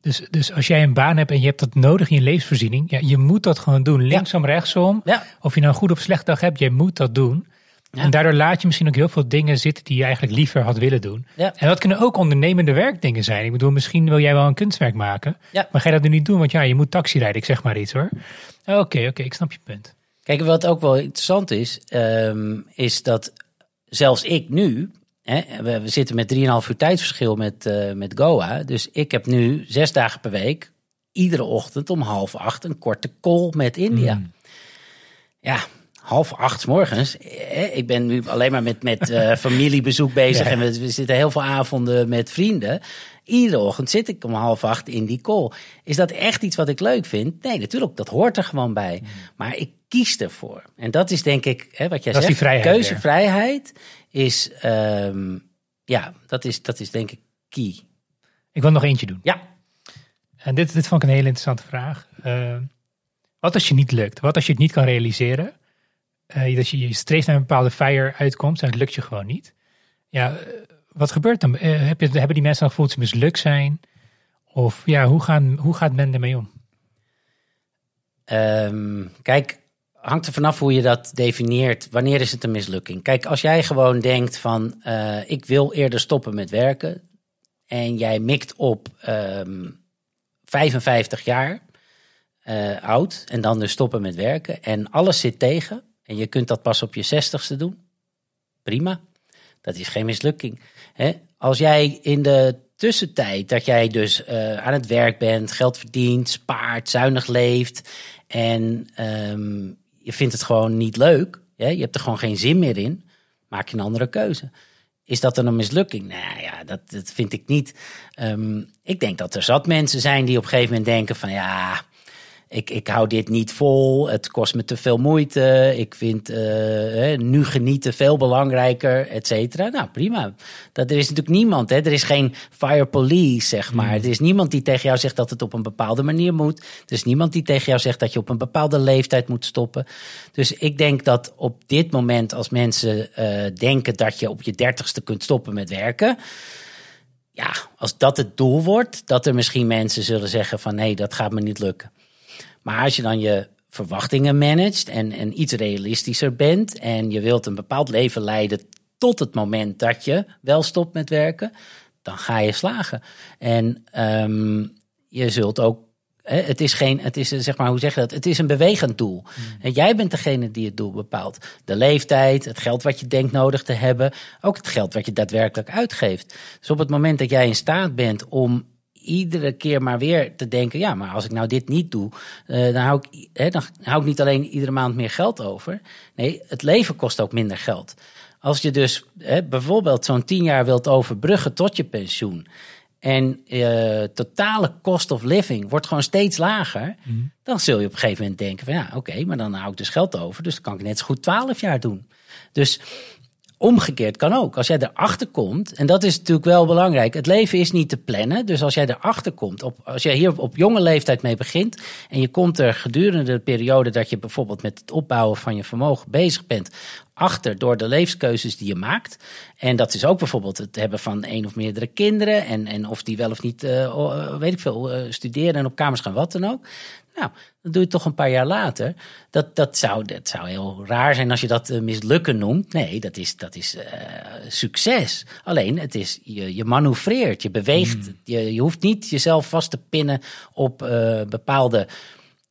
Dus, dus als jij een baan hebt en je hebt dat nodig in je levensvoorziening, ja, je moet dat gewoon doen. Linksom, rechtsom. Ja. Of je nou een goed of slecht dag hebt, je moet dat doen. En daardoor laat je misschien ook heel veel dingen zitten die je eigenlijk liever had willen doen. Ja. En dat kunnen ook ondernemende werkdingen zijn. Ik bedoel, misschien wil jij wel een kunstwerk maken. Ja. Maar ga je dat nu niet doen? Want ja, je moet taxi rijden, ik zeg maar iets hoor. Oké, oké, ik snap je punt. Kijk, wat ook wel interessant is, um, is dat zelfs ik nu, hè, we, we, zitten met 3,5 uur tijdverschil met, uh, met Goa. Dus ik heb nu zes dagen per week, iedere ochtend om half acht, een korte call met India. Hmm. Ja, half acht morgens. Ik ben nu alleen maar met, met uh, familiebezoek bezig. En we, we, zitten heel veel avonden met vrienden. Iedere ochtend zit ik om half acht in die call. Is dat echt iets wat ik leuk vind? Nee, natuurlijk, dat hoort er gewoon bij. Hmm. Maar ik kies ervoor. En dat is denk ik, hè, wat jij dat zegt, vrijheid, keuzevrijheid is, um, ja, dat is, dat is denk ik key. Ik wil nog eentje doen. Ja. En dit, dit vond ik een hele interessante vraag. Uh, wat als je niet lukt? Wat als je het niet kan realiseren? Uh, dat je, je streeft naar een bepaalde fire uitkomt en het lukt je gewoon niet. Ja, wat gebeurt dan? Uh, heb je, hebben die mensen dan gevoeld dat ze mislukt zijn? Of ja, hoe, gaan, hoe gaat men ermee om? Um, kijk, hangt er vanaf hoe je dat definieert. Wanneer is het een mislukking? Kijk, als jij gewoon denkt van uh, ik wil eerder stoppen met werken. En jij mikt op um, ehm, 55 jaar uh, oud en dan dus stoppen met werken. En alles zit tegen. En je kunt dat pas op je zestigste doen. Prima. Dat is geen mislukking. Als jij in de tussentijd dat jij dus uh, aan het werk bent, geld verdient, spaart, zuinig leeft En ehm, je vindt het gewoon niet leuk. Hè? Je hebt er gewoon geen zin meer in. Maak je een andere keuze. Is dat dan een mislukking? Nou ja, dat, dat vind ik niet. Ehm, ik denk dat er zat mensen zijn die op een gegeven moment denken van ja, ik, ik hou dit niet vol, het kost me te veel moeite, ik vind uh, nu genieten veel belangrijker, et cetera. Nou, prima. Dat, er is natuurlijk niemand, hè? er is geen fire police, zeg maar. Mm. Er is niemand die tegen jou zegt dat het op een bepaalde manier moet. Er is niemand die tegen jou zegt dat je op een bepaalde leeftijd moet stoppen. Dus ik denk dat op dit moment, als mensen uh, denken dat je op je dertigste kunt stoppen met werken ja, als dat het doel wordt, dat er misschien mensen zullen zeggen van nee, dat gaat me niet lukken. Maar als je dan je verwachtingen managt en, en iets realistischer bent en je wilt een bepaald leven leiden tot het moment dat je wel stopt met werken, dan ga je slagen. En um, je zult ook. het is geen, het is zeg maar, hoe zeg je dat? Het is een bewegend doel. Hmm. En jij bent degene die het doel bepaalt. De leeftijd, het geld wat je denkt nodig te hebben, ook het geld wat je daadwerkelijk uitgeeft. Dus op het moment dat jij in staat bent om iedere keer maar weer te denken: ja, maar als ik nou dit niet doe, uh, dan, hou ik, hè, dan hou ik niet alleen iedere maand meer geld over. Nee, het leven kost ook minder geld. Als je dus hè, bijvoorbeeld zo'n tien jaar wilt overbruggen tot je pensioen. En uh, totale cost of living wordt gewoon steeds lager. Mhm. Dan zul je op een gegeven moment denken: van ja, oké, maar dan hou ik dus geld over. Dus dan kan ik net zo goed twaalf jaar doen. Dus Omgekeerd kan ook. Als jij erachter komt, en dat is natuurlijk wel belangrijk. Het leven is niet te plannen. Dus als jij erachter komt, op, als jij hier op jonge leeftijd mee begint. en je komt er gedurende de periode dat je bijvoorbeeld met het opbouwen van je vermogen bezig bent. achter door de levenskeuzes die je maakt. En dat is ook bijvoorbeeld het hebben van één of meerdere kinderen. en, en of die wel of niet, uh, weet ik veel, uh, studeren en op kamers gaan, wat dan ook. Nou, dat doe je toch een paar jaar later. Dat, dat, zou, dat zou heel raar zijn als je dat uh, mislukken noemt. Nee, dat is, dat is uh, succes. Alleen, het is, je, je manoeuvreert, je beweegt. Mm. Je, je hoeft niet jezelf vast te pinnen op uh, bepaalde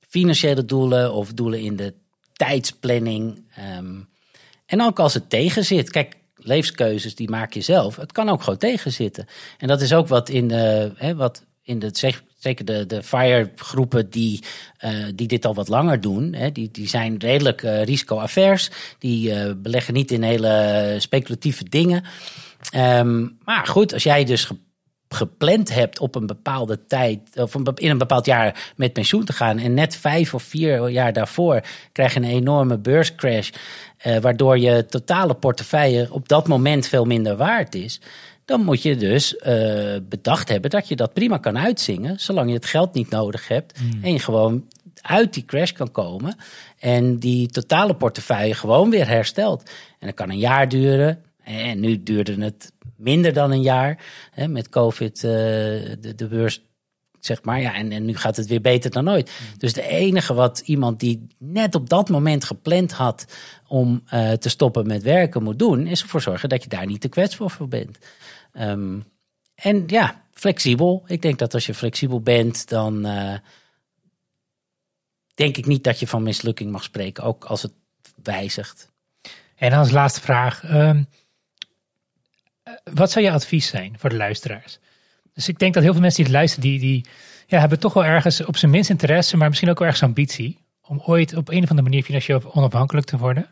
financiële doelen of doelen in de tijdsplanning. Um, en ook als het tegen zit. Kijk, levenskeuzes die maak je zelf. Het kan ook gewoon tegenzitten. En dat is ook wat in, uh, hè, wat in de zeker de, de FIRE-groepen die, uh, die dit al wat langer doen, hè, die, die zijn redelijk uh, risico-avers. Die uh, beleggen niet in hele speculatieve dingen. Um, maar goed, als jij dus gepland hebt op een bepaalde tijd, of in een bepaald jaar met pensioen te gaan. En net vijf of vier jaar daarvoor krijg je een enorme beurscrash. Uh, waardoor je totale portefeuille op dat moment veel minder waard is dan moet je dus uh, bedacht hebben dat je dat prima kan uitzingen, zolang je het geld niet nodig hebt hmm. en je gewoon uit die crash kan komen en die totale portefeuille gewoon weer herstelt. En dat kan een jaar duren. En nu duurde het minder dan een jaar hè, met COVID, uh, de, de beurs zeg maar. Ja, en, en nu gaat het weer beter dan ooit. Hmm. Dus de enige wat iemand die net op dat moment gepland had om uh, te stoppen met werken moet doen, is ervoor zorgen dat je daar niet te kwetsbaar voor bent. Um, en ja, flexibel. Ik denk dat als je flexibel bent, dan uh, denk ik niet dat je van mislukking mag spreken, ook als het wijzigt. En als laatste vraag, um, wat zou je advies zijn voor de luisteraars? Dus ik denk dat heel veel mensen die het luisteren, die, die ja, hebben toch wel ergens op zijn minst interesse, maar misschien ook wel ergens ambitie om ooit op een of andere manier financieel onafhankelijk te worden.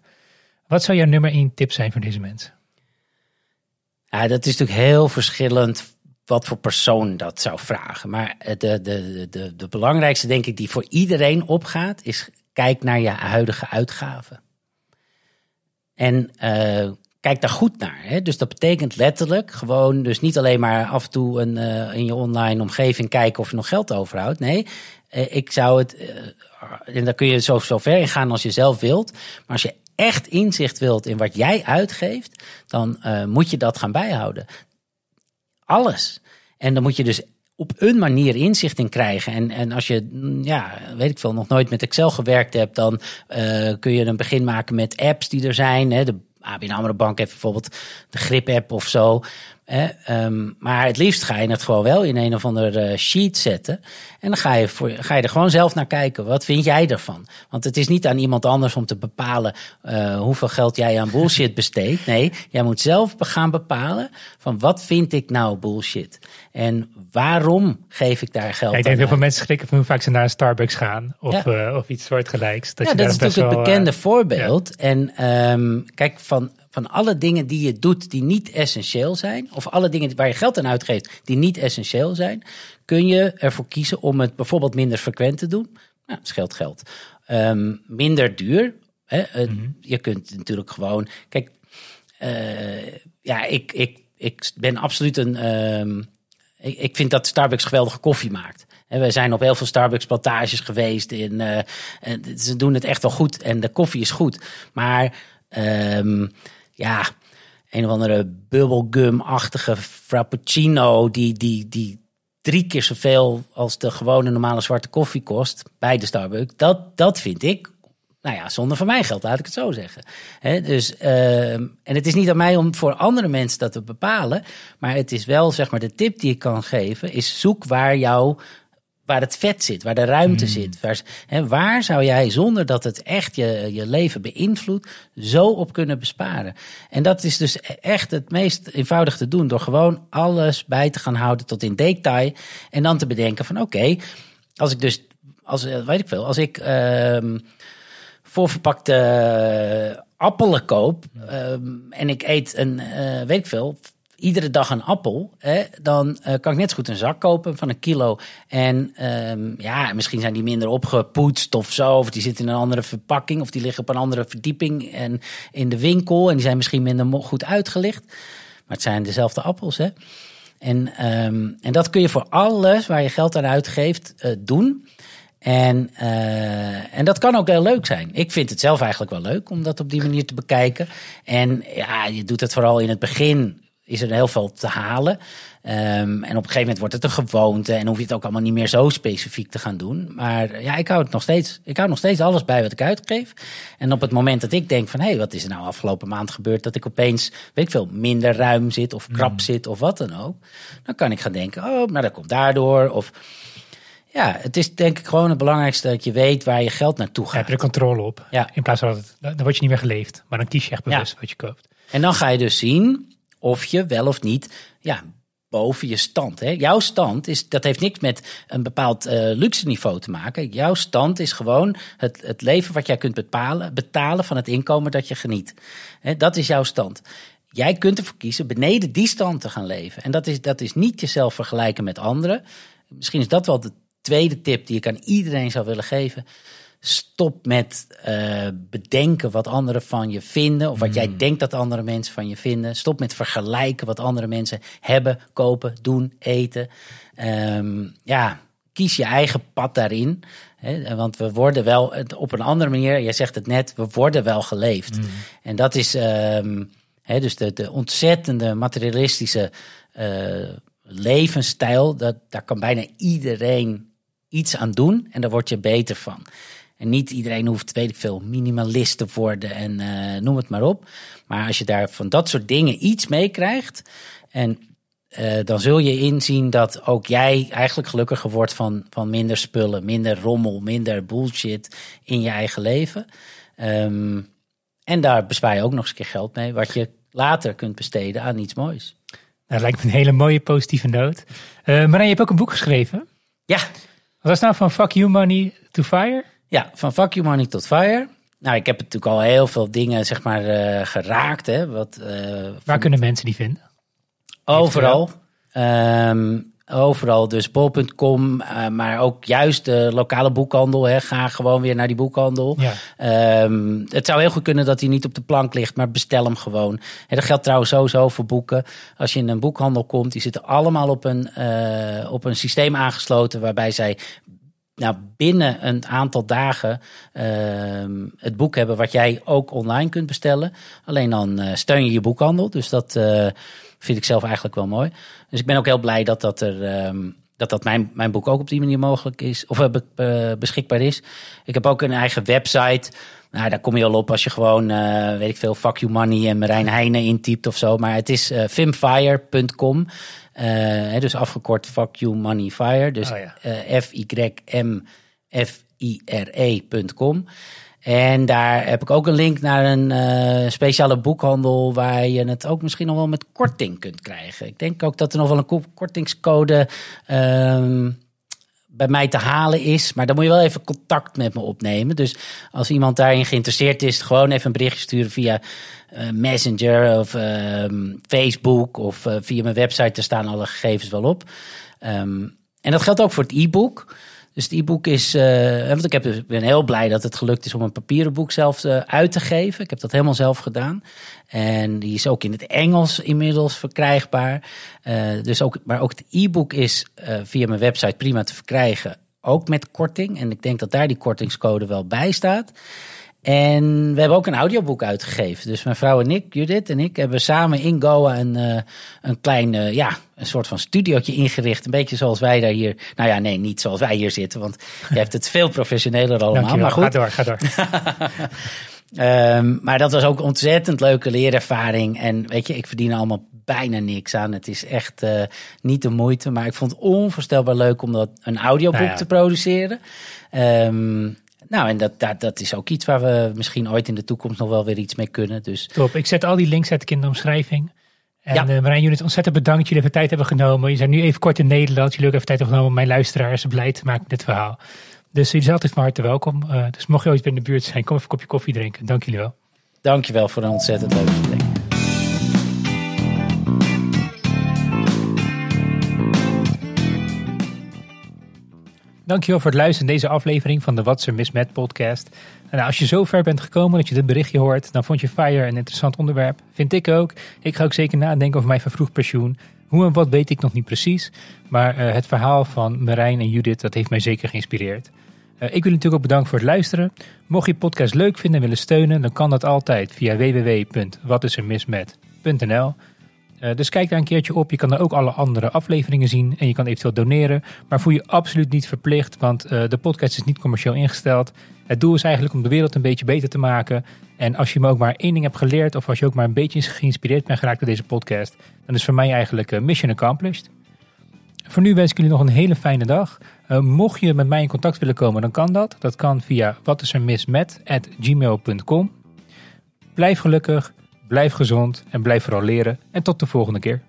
Wat zou jouw nummer één tip zijn voor deze mensen? Ja, dat is natuurlijk heel verschillend wat voor persoon dat zou vragen. Maar de, de, de, de belangrijkste, denk ik, die voor iedereen opgaat, is kijk naar je huidige uitgaven. En uh, kijk daar goed naar. Hè? Dus dat betekent letterlijk gewoon, dus niet alleen maar af en toe een, uh, in je online omgeving kijken of je nog geld overhoudt. Nee, uh, ik zou het, en daar kun je zo, zo ver in gaan als je zelf wilt. Maar als je echt inzicht wilt in wat jij uitgeeft, dan uh, moet je dat gaan bijhouden. Alles. En dan moet je dus op een manier inzicht in krijgen. En, en als je, mm, ja, weet ik veel, nog nooit met Excel gewerkt hebt, dan uh, kun je een begin maken met apps die er zijn. Hè. De ABN AMRO Bank heeft bijvoorbeeld de Grip-app of zo. Hè, ehm, maar het liefst ga je het gewoon wel in een of ander eh, sheet zetten. En dan ga je, voor, ga je er gewoon zelf naar kijken. Wat vind jij ervan? Want het is niet aan iemand anders om te bepalen uh, hoeveel geld jij aan bullshit besteedt. Nee, jij moet zelf gaan bepalen van wat vind ik nou bullshit? En waarom geef ik daar geld ja, ik denk dat veel mensen schrikken van hoe vaak ze naar een Starbucks gaan. Of, ja. uh, of iets soortgelijks. Dat ja, dat is natuurlijk het bekende voorbeeld. En um, kijk, van van alle dingen die je doet die niet essentieel zijn, of alle dingen waar je geld aan uitgeeft die niet essentieel zijn, kun je ervoor kiezen om het bijvoorbeeld minder frequent te doen. Nou, dat scheelt geld. Um, minder duur. Hè? Mm -hmm. Je kunt natuurlijk gewoon. Kijk, uh, ja, ik, ik, ik ben absoluut een. Um, ik, ik vind dat Starbucks geweldige koffie maakt. En we zijn op heel veel Starbucks plantages geweest. In, uh, en ze doen het echt wel goed en de koffie is goed. Maar um, ja, een of andere bubblegum-achtige frappuccino die, die, die drie keer zoveel als de gewone normale zwarte koffie kost bij de Starbucks. Dat, dat vind ik, nou ja, zonder van mij geld, laat ik het zo zeggen. Dus, uh, en het is niet aan mij om voor andere mensen dat te bepalen, maar het is wel, zeg maar, de tip die ik kan geven, is zoek waar jouw waar het vet zit, waar de ruimte mm. zit. Waar, hè, waar zou jij zonder dat het echt je, je leven beïnvloedt, zo op kunnen besparen? En dat is dus echt het meest eenvoudig te doen door gewoon alles bij te gaan houden tot in detail en dan te bedenken van oké, als ik dus, als, weet ik veel, als ik uh, voorverpakte appelen koop um, en ik eet een, uh, weet ik veel, iedere dag een appel, hè, dan uh, kan ik net zo goed een zak kopen van een kilo. En um, ja, misschien zijn die minder opgepoetst of zo. Of die zitten in een andere verpakking. Of die liggen op een andere verdieping en in de winkel. En die zijn misschien minder goed uitgelicht. Maar het zijn dezelfde appels, hè. En, um, en dat kun je voor alles waar je geld aan uitgeeft uh, doen. En, uh, en dat kan ook heel leuk zijn. Ik vind het zelf eigenlijk wel leuk om dat op die manier te bekijken. En ja, je doet het vooral in het begin is er heel veel te halen. Um, en op een gegeven moment wordt het een gewoonte en hoef je het ook allemaal niet meer zo specifiek te gaan doen. Maar ja, ik hou het nog steeds. Ik hou nog steeds alles bij wat ik uitgeef. En op het moment dat ik denk van hé, hey, wat is er nou afgelopen maand gebeurd dat ik opeens, weet ik veel, minder ruim zit of krap mm. zit of wat dan ook. Dan kan ik gaan denken, oh, nou dat komt daardoor. Of ja, het is denk ik gewoon het belangrijkste dat je weet waar je geld naartoe gaat. heb je er controle op. Ja. In plaats van dat het, dan word je niet meer geleefd. Maar dan kies je echt bewust ja. wat je koopt. En dan ga je dus zien of je wel of niet ja, boven je stand. Hè? Jouw stand is, dat heeft niks met een bepaald uh, luxe niveau te maken. Jouw stand is gewoon het, het leven wat jij kunt bepalen, betalen van het inkomen dat je geniet. Hè, dat is jouw stand. Jij kunt ervoor kiezen beneden die stand te gaan leven. En dat is, dat is niet jezelf vergelijken met anderen. Misschien is dat wel de tweede tip die ik aan iedereen zou willen geven. Stop met uh, bedenken wat anderen van je vinden. Of wat jij hmm. denkt dat andere mensen van je vinden. Stop met vergelijken wat andere mensen hebben, kopen, doen, eten. Um, ja, kies je eigen pad daarin. Hè, want we worden wel op een andere manier, jij zegt het net, we worden wel geleefd. Hmm. En dat is um, hè, dus de, de ontzettende materialistische uh, levensstijl. Dat, daar kan bijna iedereen iets aan doen en daar word je beter van. En niet iedereen hoeft, weet ik veel, minimalist te worden en uh, noem het maar op. Maar als je daar van dat soort dingen iets mee krijgt. En uh, dan zul je inzien dat ook jij eigenlijk gelukkiger wordt van, van minder spullen, minder rommel, minder bullshit in je eigen leven. Um, en daar bespaar je ook nog eens een keer geld mee, wat je later kunt besteden aan iets moois. Dat lijkt me een hele mooie positieve noot. Uh, Marijn, je hebt ook een boek geschreven. Ja. Wat was nou van Fuck You Money to Fire? Ja, van Fuck You Money tot Fire. Nou, ik heb natuurlijk al heel veel dingen zeg maar uh, geraakt. Hè, wat, uh, Waar kunnen mensen die vinden? Overal. Um, overal, dus bol.com, uh, maar ook juist de lokale boekhandel. Hè. Ga gewoon weer naar die boekhandel. Ja. Um, het zou heel goed kunnen dat hij niet op de plank ligt, maar bestel hem gewoon. Hè, dat geldt trouwens sowieso voor boeken. Als je in een boekhandel komt, die zitten allemaal op een, uh, op een systeem aangesloten waarbij zij nou, binnen een aantal dagen uh, het boek hebben wat jij ook online kunt bestellen. Alleen dan uh, steun je je boekhandel. Dus dat uh, vind ik zelf eigenlijk wel mooi. Dus ik ben ook heel blij dat dat er, um, dat dat mijn, mijn boek ook op die manier mogelijk is, of beschikbaar is. Ik heb ook een eigen website. Nou, daar kom je al op als je gewoon, weet ik veel, Fuck You Money en Marijn Heijnen intypt of zo. Maar het is uh, fimfire.com. dus afgekort Fuck You Money Fire. Dus oh, F-Y-M-F-I-R-E.com. En daar heb ik ook een link naar een uh, speciale boekhandel waar je het ook misschien nog wel met korting kunt krijgen. Ik denk ook dat er nog wel een kortingscode uh, bij mij te halen is. Maar dan moet je wel even contact met me opnemen. Dus als iemand daarin geïnteresseerd is, gewoon even een berichtje sturen via Messenger of ehm, Facebook of uh, via mijn website. Daar staan alle gegevens wel op. Um, en dat geldt ook voor het e-book. Dus het e-book is. Uh, want ik, heb, dus, ben heel blij dat het gelukt is om een papieren boek zelf uit te geven. Ik heb dat helemaal zelf gedaan. En die is ook in het Engels inmiddels verkrijgbaar. Dus ook, maar ook het e-book is via mijn website prima te verkrijgen. Ook met korting. En ik denk dat daar die kortingscode wel bij staat. En we hebben ook een audioboek uitgegeven. Dus mijn vrouw en ik, Judith en ik, hebben samen in Goa een, uh, een klein, uh, ja, een soort van studiootje ingericht. Een beetje zoals wij daar hier. Nou ja, nee, niet zoals wij hier zitten, want je hebt het veel professioneler allemaal. Maar goed. Ga door, ga door. um, maar dat was ook een ontzettend leuke leerervaring. En weet je, ik verdien allemaal bijna niks aan. Het is echt uh, niet de moeite. Maar ik vond het onvoorstelbaar leuk om dat een audioboek nou ja. te produceren. Um, nou, en dat, dat, dat is ook iets waar we misschien ooit in de toekomst nog wel weer iets mee kunnen. Dus. Top, ik zet al die links uit in de omschrijving. En ja. uh, Marijn, jullie ontzettend bedankt. Jullie even tijd hebben genomen. Je zijn nu even kort in Nederland. Jullie ook even tijd hebben genomen om mijn luisteraars blij te maken met dit verhaal. Dus jullie zijn altijd van harte welkom. Uh, dus mocht je ooit in de buurt zijn, kom even een kopje koffie drinken. Dank jullie wel. Dank je wel voor een ontzettend leuke gesprek. Dankjewel voor het luisteren naar deze aflevering van de Miss Met podcast. En als je zo ver bent gekomen dat je dit berichtje hoort, dan vond je FIRE een interessant onderwerp. Vind ik ook. Ik ga ook zeker nadenken over mijn vervroegd pensioen. Hoe en wat weet ik nog niet precies. Maar uh, het verhaal van Marijn en Judith, dat heeft mij zeker geïnspireerd. Uh, ik wil natuurlijk ook bedanken voor het luisteren. Mocht je podcast leuk vinden en willen steunen, dan kan dat altijd via www.watisermismet.nl. Uh, dus kijk daar een keertje op. Je kan daar ook alle andere afleveringen zien en je kan eventueel doneren. Maar voel je absoluut niet verplicht, want uh, de podcast is niet commercieel ingesteld. Het doel is eigenlijk om de wereld een beetje beter te maken. En als je me ook maar één ding hebt geleerd, of als je ook maar een beetje geïnspireerd bent geraakt door deze podcast, dan is voor mij eigenlijk uh, mission accomplished. Voor nu wens ik jullie nog een hele fijne dag. mocht je met mij in contact willen komen, dan kan dat. Dat kan via watisermismet.gmail.com. Blijf gelukkig. Blijf gezond en blijf vooral leren. En tot de volgende keer.